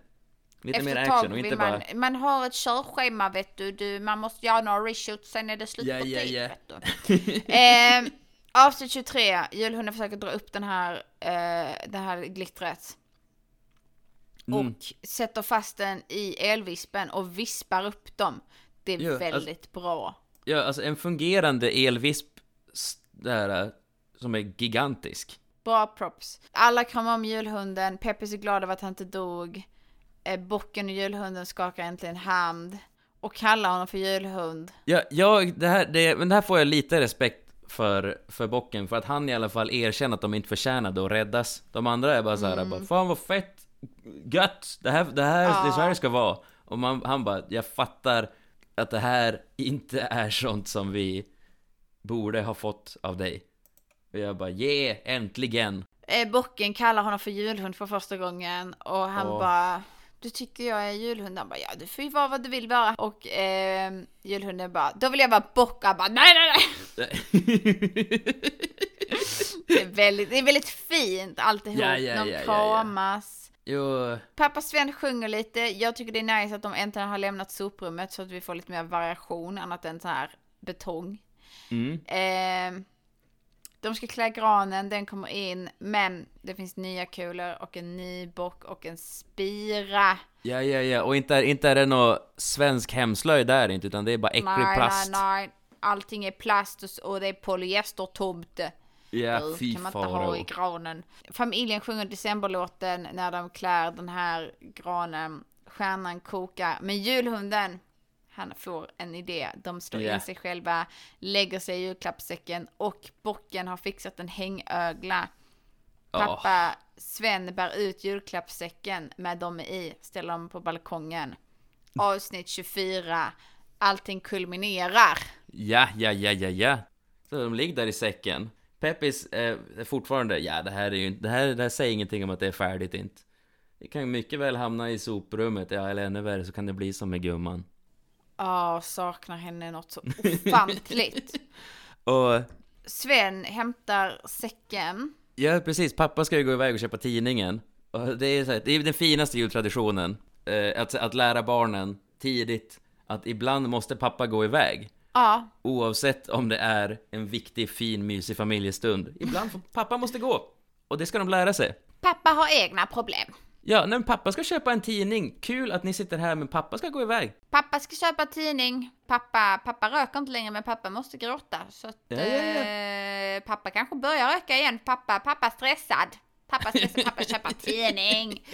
Lite Efter mer action och inte man, bara... man har ett körschema vet du, du, man måste göra några reshoots, sen är det slut Ja, på ja, tid ja. vet du. [LAUGHS] eh, avsnitt 23, julhunden försöker dra upp den här, eh, det här glittret. Mm. Och sätter fast den i elvispen och vispar upp dem. Det är Ja, alltså- väldigt bra. Ja, alltså en fungerande elvisp där, eh, som är gigantisk. Bra props. Alla kramar om julhunden, Peppis är glad över att han inte dog. Eh, bocken och julhunden skakar äntligen hand. Och kallar honom för julhund. Ja, jag, det här, det, men det här får jag lite respekt för, för bocken, för att han i alla fall erkänner att de inte förtjänade att räddas. De andra är bara såhär, Mm. bara, fan vad fett, gött, det här, det här, det är så här Ja. det ska vara. Och man, han bara, jag fattar att det här inte är sånt som vi borde ha fått av dig. Och jag bara, yeah, äntligen! Eh, bocken kallar honom för julhund för första gången. Och han Åh. bara, du tycker jag är julhund? Han bara, ja du får ju vara vad du vill vara. Och eh, julhunden bara, då vill jag vara bock. Han bara, nej nej nej. [LAUGHS] Det är väldigt, det är väldigt fint alltihop. Ja, ja, De ja, kramas. Jo, Pappa Sven sjunger lite. Jag tycker det är nice att de äntligen har lämnat soprummet så att vi får lite mer variation annat än så här betong. mm. Eh, de ska klä granen, den kommer in, men det finns nya kulor och en ny bock och en spira. Ja, ja, ja, och inte är, inte är det någon svensk hemslöjd där inte, utan det är bara äcklig nej, plast. nej, nej. Allting är plast och, det är polyestertomt. Ja, fy kan man inte ha i granen. Familjen sjunger decemberlåten när de klär den här granen. Stjärnan kokar. Men julhunden, han får en idé. De slår Ja. in sig själva, lägger sig i julklappssäcken och bocken har fixat en hängögla. Pappa Sven bär ut julklappssäcken med dem i, ställer dem på balkongen. Avsnitt 24. Allting kulminerar. Ja, ja, ja, ja, ja. Så de ligger där i säcken. Peppis är fortfarande, ja det här är ju det här, det här säger ingenting om att det är färdigt inte. Det kan mycket väl hamna i soprummet, ja eller ännu värre så kan det bli som med gumman. Ja, saknar henne något så ofantligt. [LAUGHS] Och, Sven hämtar säcken. ja precis, pappa ska ju gå iväg och köpa tidningen. Och det är, så här, det är den finaste jultraditionen. Eh, att, att lära barnen tidigt att ibland måste pappa gå iväg. Ja, Oavsett om det är en viktig, fin, mysig familjestund. Ibland får pappa måste gå. Och det ska de lära sig. pappa har egna problem. Ja, men pappa ska köpa en tidning. Kul att ni sitter här, men pappa ska gå iväg. Pappa ska köpa tidning. Pappa, pappa röker inte längre men pappa måste gråta. Så att Ja, ja, ja. Eh, pappa kanske börjar röka igen. Pappa, pappa stressad. Pappa stressad, pappa köper tidning. [LAUGHS]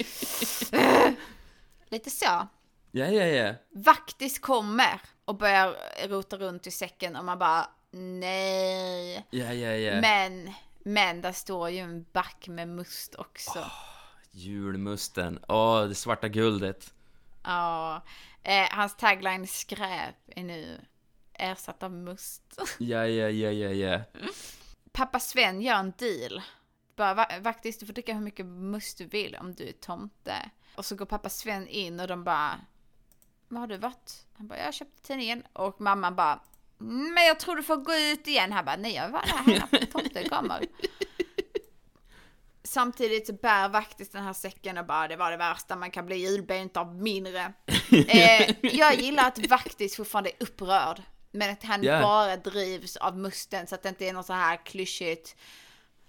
Lite så. Ja, ja, ja. Vaktis kommer och börjar rota runt i säcken och man bara nej. Ja, ja, ja. Men, men där står ju en back med must också. Julmusten. Åh, det svarta guldet. Ja. Eh, hans tagline skräp är nu ersatt av must. [LAUGHS] Ja, ja, ja, ja, ja. Pappa Sven gör en deal. Bara, "Va- faktiskt, du får dricka hur mycket must du vill om du är tomte. Och så går pappa Sven in och de bara, vad har du varit? Han bara, jag köpte tidningen. Och mamman bara, "Mm, men jag tror du får gå ut igen. Han bara, nej jag var där hemma på [LAUGHS] tomten kommer. Samtidigt så bär faktiskt den här säcken och bara, det var det värsta, man kan bli julbent av mindre. [LAUGHS] eh, jag gillar att Vaktis fortfarande är upprörd. Men att han Ja. bara drivs av musten så att det inte är något så här klyschigt.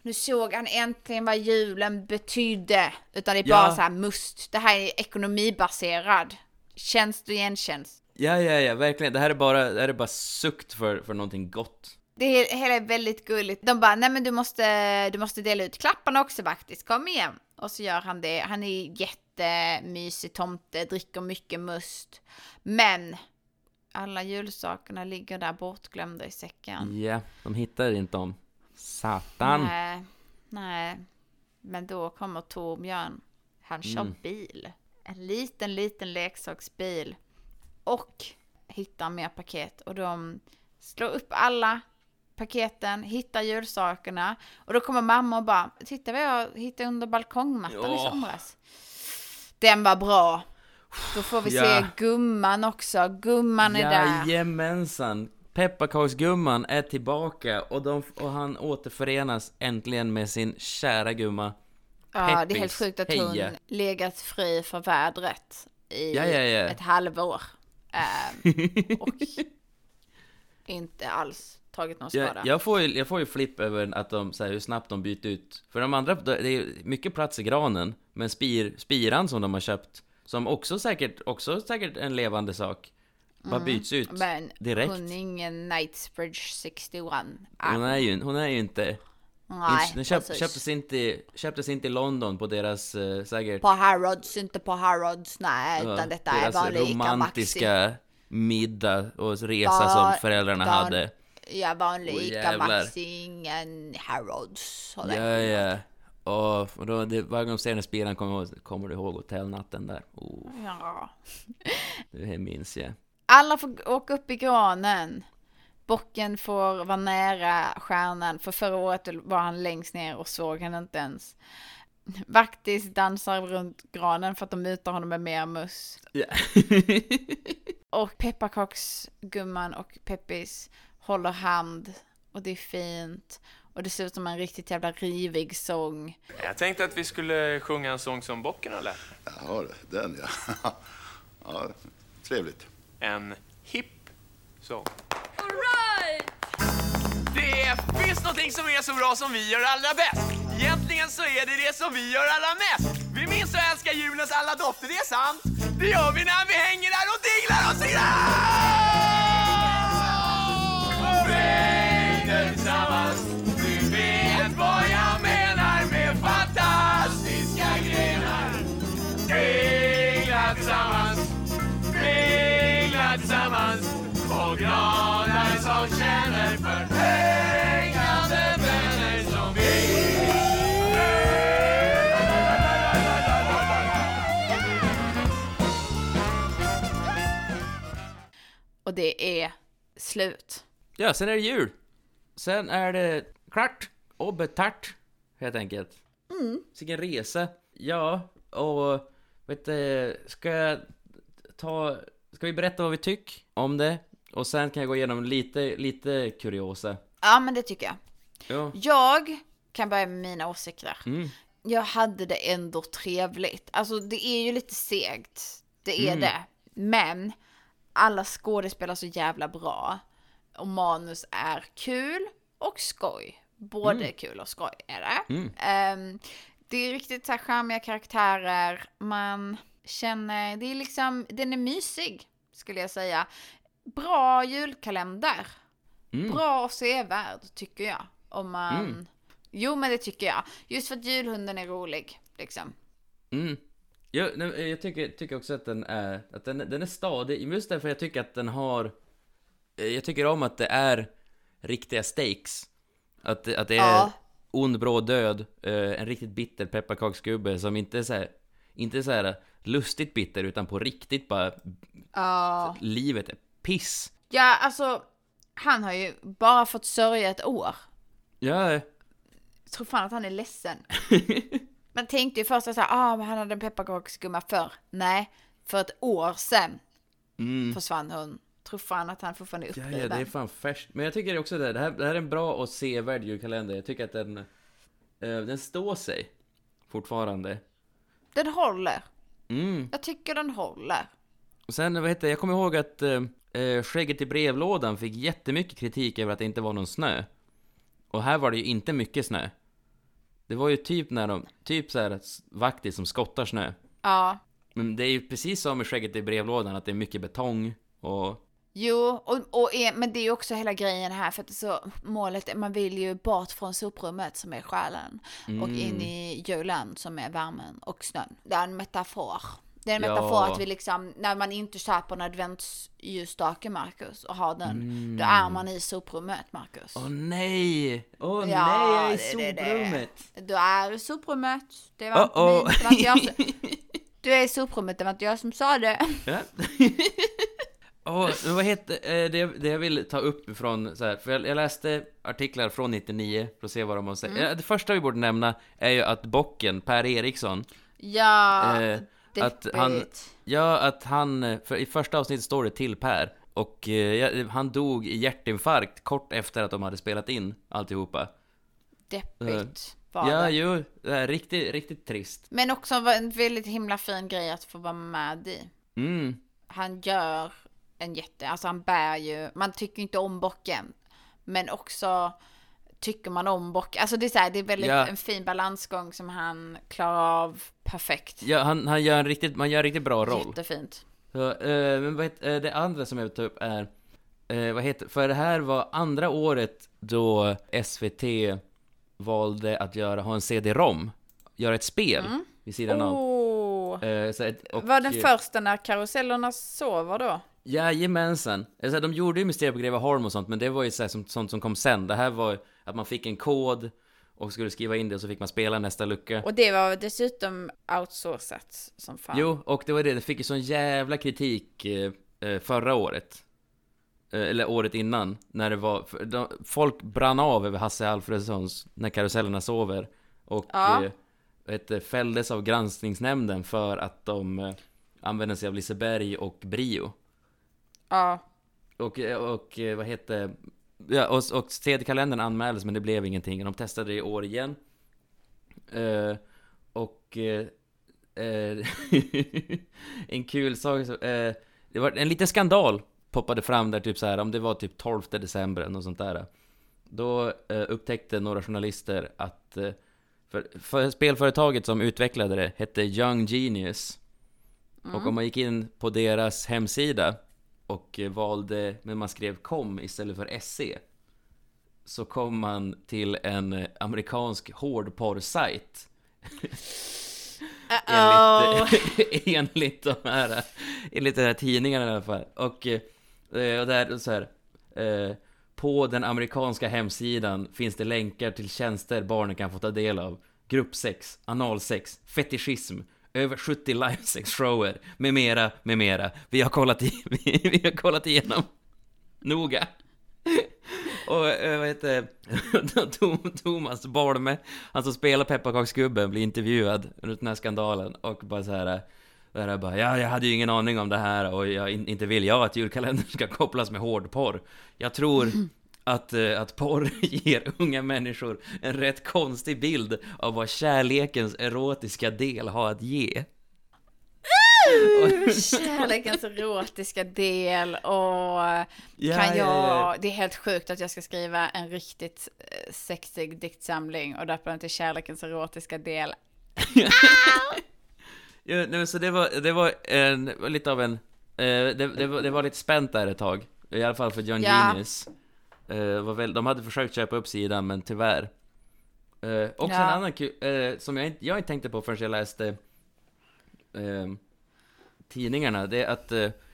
Nu såg han äntligen vad julen betydde. Utan det är bara Ja. så här must. Det här är ekonomibaserad. Tjänst och gentjänst. Ja, ja, ja, verkligen. Det här är bara, det här är bara sukt för, för någonting gott. Det hela är väldigt gulligt. De bara, nej men du måste, du måste dela ut klapparna också faktiskt, kom igen. Och så gör han det. Han är jättemysig tomte, dricker mycket must. Men alla julsakerna ligger där bortglömda i säcken. Ja, de hittar inte dem. Satan. Nej, nej. Men då kommer Torbjörn. Han kör Mm. bil. En liten, liten leksaksbil. Och hittar mer paket. Och de slår upp alla paketen, hittar julsakerna. Och då kommer mamma och bara, titta vad jag hittade under balkongmattan i Ja. somras. Den var bra. Då får vi Ja. se gumman också. Gumman är där. Jajamensan. Pepparkaksgumman är tillbaka och, de, och han återförenas äntligen med sin kära gumma. Ja, det är helt sjukt att hon legat fri för vädret i Ja, ja, ja. ett halvår. Ehm, [LAUGHS] och inte alls tagit någon skada. Jag, jag, får ju, jag får ju flipp över att de, så här, hur snabbt de byter ut. För de andra, det är mycket plats i granen, men spir, spiran som de har köpt, som också säkert, också säkert en levande sak, bara Mm. byts ut Men direkt. hon är ingen Knightsbridge 61. Hon är ju, hon är ju inte... Nej, den köp, precis. köptes, inte, i- köptes inte i London på deras, eh, säkert... På Harrods, inte på Harrods, nej, utan detta är deras vanlig Ica Maxi. romantiska middag och resa Van- som föräldrarna van- hade. Ja, vanlig Ica. Maxi, ingen Harrods. Ja, ja. Och, och då, det, varje gång den spiran kommer, kommer du ihåg hotellnatten där. Oh, Ja. det minns jag. Alla får åka upp i granen. Bocken får vara nära stjärnan, för förra året var han längst ner och såg henne inte ens. Vaktis dansar runt granen för att de mutar honom med mer must. Ja. [LAUGHS] Och pepparkaksgumman och Peppis håller hand och det är fint. Och det ser ut som en riktigt jävla rivig sång. Jag tänkte att vi skulle sjunga en sång som bocken mig. Ja, den ja. [LAUGHS] ja. Trevligt. En hipp sång. Det finns någonting som är så bra som vi gör allra bäst. Egentligen så är det det som vi gör allra mest. Vi minns och älskar julens alla dofter, det är sant. Det gör vi när vi hänger där och dinglar och singlar! Och det är slut. Ja, sen är det jul. Sen är det klart och betart, helt enkelt. Mm. Vilken resa. Ja, och vet du, ska jag ta... Ska vi berätta vad vi tycker om det? Och sen kan jag gå igenom lite, lite kuriosa. Ja, men det tycker jag. Ja. Jag kan börja med mina åsikter. Mm. Jag hade det ändå trevligt. Alltså det är ju lite segt. Det är Mm. det. Men alla skådespelar så jävla bra. Och manus är kul och skoj. Både Mm. kul och skoj är det. Mm. Ehm, det är riktigt så här charmiga karaktärer. Man känner, det är liksom, den är mysig skulle jag säga. Bra julkalender. Mm. Bra och sevärd tycker jag. Om man... Mm. Jo men det tycker jag. Just för att julhunden är rolig. Liksom. Jag, nej, jag tycker, tycker också att den är, att den, den är stadig, just därför jag tycker att den har eh, Jag tycker om att det är riktiga stakes Att, att det är Ja. ond, bråd död, eh, en riktigt bitter pepparkaksgubbe som inte är så här, inte är så här lustigt bitter utan på riktigt bara Ja. livet är piss Ja, alltså, han har ju bara fått sörja ett år. Ja, Jag tror fan att han är ledsen. [LAUGHS] Man tänkte ju först här, ah, men han hade en pepparkaksgumma förr. Nej, för ett år sedan mm. försvann hon. Tror fan att han fortfarande är Ja, uppriven. ja, det är fan färskt. Men jag tycker också det, det här, det här är en bra och sevärd julkalender. Jag tycker att den, eh, den står sig fortfarande. Den håller. Mm. Jag tycker den håller. Och sen, vad heter jag kommer ihåg att eh, eh, Skägget i brevlådan fick jättemycket kritik över att det inte var någon snö. Och här var det ju inte mycket snö. Det var ju typ när de, typ så här vaktis som skottar snö. Ja. Men det är ju precis som med Skägget i brevlådan, att det är mycket betong och... Jo, och, och är, men det är ju också hela grejen här för att så målet, är- man vill ju bort från soprummet som är själen och Mm. in i julen som är värmen och snön. Det är en metafor. Det är en Ja. metafor att vi liksom, när man inte köper en adventsljusstake Marcus och har den, Mm. då är man i soprummet Marcus. Åh nej! Åh Ja, nej, jag är i det- det- det. soprummet! Då är du i soprummet. Det var inte Uh-oh. min, det var inte jag som, [LAUGHS] Du är i soprummet, det var inte jag som sa det. Ja. [LAUGHS] Åh, men vad heter eh, det, det jag vill ta upp ifrån så här, för jag, jag läste artiklar från 99 för att se vad de har sagt. Mm. Ja, Det första vi borde nämna är ju att bocken, Per Eriksson, Ja, eh, att han, ja, att han, för i första avsnittet står det till Per, och eh, han dog i hjärtinfarkt kort efter att de hade spelat in alltihopa. Deppigt Eh, var Ja, det. jo, det är riktigt, riktigt trist. Men också en väldigt himla fin grej att få vara med i. Mm. Han gör en jätte, alltså han bär ju, man tycker inte om bocken. Men också tycker man om bocken. Alltså det är så här, det är väldigt Ja. en fin balansgång som han klarar av perfekt. Ja, han, han gör en riktigt, man gör en riktigt bra roll. Jättefint. Så, eh, men vad heter, eh, det andra som jag vill ta upp är, eh, vad heter, för det här var andra året då SVT valde att göra, ha en CD-ROM, göra ett spel Mm. vid sidan av. Åh. Eh, så ett, och, Var den eh, första när karusellerna sover då? Jajamensan. Alltså, de gjorde ju Mysteriet på Greveholm och sånt, men det var ju så här, som, sånt som kom sen. Det här var att man fick en kod och skulle skriva in det och så fick man spela nästa lucka. Och det var dessutom outsourcat som fan. Jo, och det var det, det fick ju sån jävla kritik eh, eh, förra året. Eh, eller året innan, när det var, folk brann av över Hasse Alfredsons När karusellerna sover. Och Ja. du, fälldes av granskningsnämnden för att de använde sig av Liseberg och Brio. Ja. Och, och vad heter Ja, och, och CD-kalendern anmäldes men det blev ingenting. De testade det i år igen. Eh, och... eh, eh, [LAUGHS] en kul sak så, eh, Det var en liten skandal poppade fram där typ så här om det var typ 12 december eller något sånt där. Då eh, upptäckte några journalister att eh, för, för spelföretaget som utvecklade det hette Young Genius. Och Mm. om man gick in på deras hemsida och valde, men man skrev com istället för SE Så kom man till en amerikansk hårdporrsajt. [LAUGHS] Enligt, [LAUGHS] enligt de här, enligt de här tidningarna i alla fall. Och, eh, och där, så här eh, På den amerikanska hemsidan finns det länkar till tjänster barnen kan få ta del av. Gruppsex, analsex, fetischism över 70 livesex-shower, med mera, med mera. Vi har kollat, i, [LAUGHS] vi, vi har kollat igenom noga. Och eh, vad heter det? [LAUGHS] Thomas Bolme, han som spelar pepparkaksgubben, blir intervjuad under den här skandalen och bara så här eh, där jag bara, ja, jag hade ju ingen aning om det här och jag, inte vill jag att julkalendern ska kopplas med hårdporr. Jag tror att, eh, att porr [LAUGHS] ger unga människor en rätt konstig bild av vad kärlekens erotiska del har att ge. [LAUGHS] Kärlekens erotiska del och Ja, kan jag, ja, ja. det är helt sjukt att jag ska skriva en riktigt eh, sexig diktsamling och döpa den till kärlekens erotiska del. [LAUGHS] Ja, nej, så det var, det var en, lite av en, eh, det, det, var, det var lite spänt där ett tag. I alla fall för John. Genius. Eh, var väl, de hade försökt köpa upp sidan, men tyvärr. Eh, också Ja. en annan kul, eh, som jag inte, jag inte tänkte på förrän jag läste eh, tidningarna, det är att,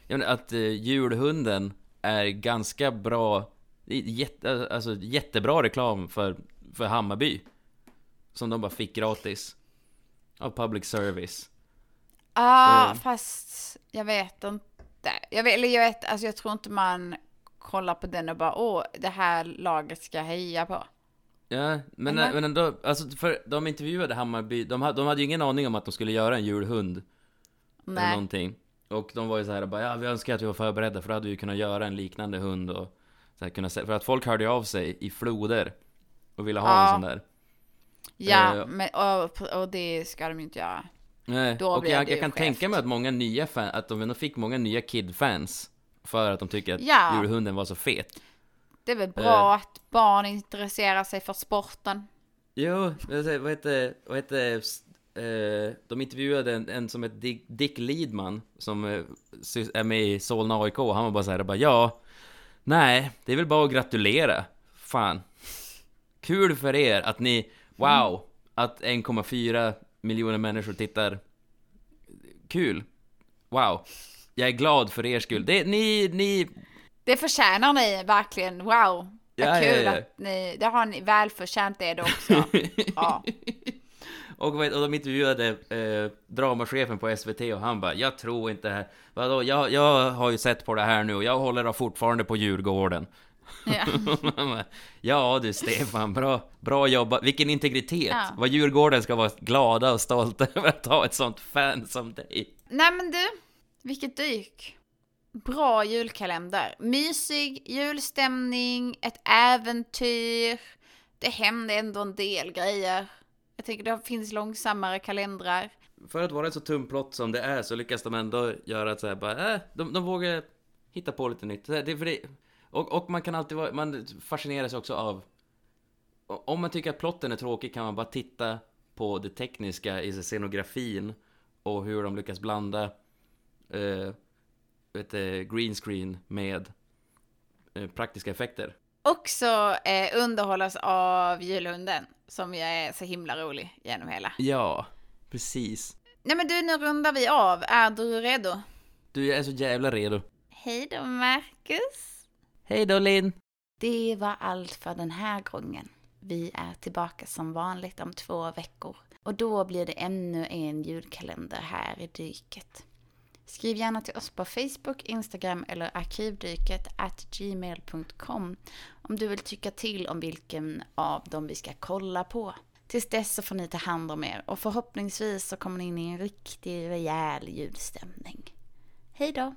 menar, att julhunden är ganska bra, jätte, alltså jättebra reklam för, för Hammarby. Som de bara fick gratis. Av public service. Ah, Eh. fast jag vet inte. Jag vet, eller jag vet, alltså jag tror inte man kollar på den och bara åh, det här laget ska jag heja på. Ja, men, Eller? men ändå, alltså för de intervjuade Hammarby, de hade, de hade ju ingen aning om att de skulle göra en julhund. Eller Nej. någonting. Och de var ju så här bara, ja vi önskar att vi var förberedda för då hade vi kunnat göra en liknande hund och så här, kunna för att folk hörde ju av sig i floder och ville ha Ja. en sån där. Ja, Eh, men, och, och det ska de ju inte göra. Nej, Då och jag, jag ju kan tänka mig att många nya fan, att de ändå fick många nya kid-fans. För att de tycker att Ja. julhunden var så fet. Det är väl bra Eh. att barn intresserar sig för sporten. Jo, vad heter, vad heter, eh, de intervjuade en, en som heter Dick, Dick Lidman, som eh, är med i Solna AIK, han var bara så här, bara ja, nej, det är väl bara att gratulera, fan. Kul för er att ni, wow, att 1,4 miljoner människor tittar. Kul, wow. Jag är glad för er skull. Det, ni, ni, Det förtjänar ni verkligen, wow. Vad Ja, ja, kul ja. att ni, det har ni välförtjänt det också. ja. [LAUGHS] Och, och de intervjuade eh, dramachefen på SVT och han bara Jag tror inte här Vadå, jag, jag har ju sett på det här nu och jag håller fortfarande på Djurgården Ja. [LAUGHS] Bara, ja du Stefan, bra, bra jobbat, vilken integritet! Ja. Vad Djurgården ska vara glada och stolta [LAUGHS] över att ha ett sånt fan som dig Nej men du, vilket dyk. Bra julkalender. Mysig julstämning, ett äventyr. Det hände ändå en del grejer. Jag tänker det finns långsammare kalendrar. För att vara en så tumplott som det är så lyckas de ändå göra att så här, bara, äh, de, de vågar hitta på lite nytt. Det, är för det, och, och man kan alltid vara, man fascineras också av om man tycker att plotten är tråkig kan man bara titta på det tekniska i scenografin och hur de lyckas blanda eh, vet, du, green screen med eh, praktiska effekter. Också eh, underhållas av julhunden, som ju är så himla rolig genom hela. Ja, precis. Nej men du, nu rundar vi av. Är du redo? Du, jag är så jävla redo. Hej då Marcus! Hej då Linn! Det var allt för den här gången. Vi är tillbaka som vanligt om två veckor. Och då blir det ännu en julkalender här i dyket. Skriv gärna till oss på Facebook, Instagram eller arkivdyket at gmail.com om du vill tycka till om vilken av dem vi ska kolla på. Tills dess så får ni ta hand om er och förhoppningsvis så kommer ni in i en riktig rejäl julstämning. Hej då!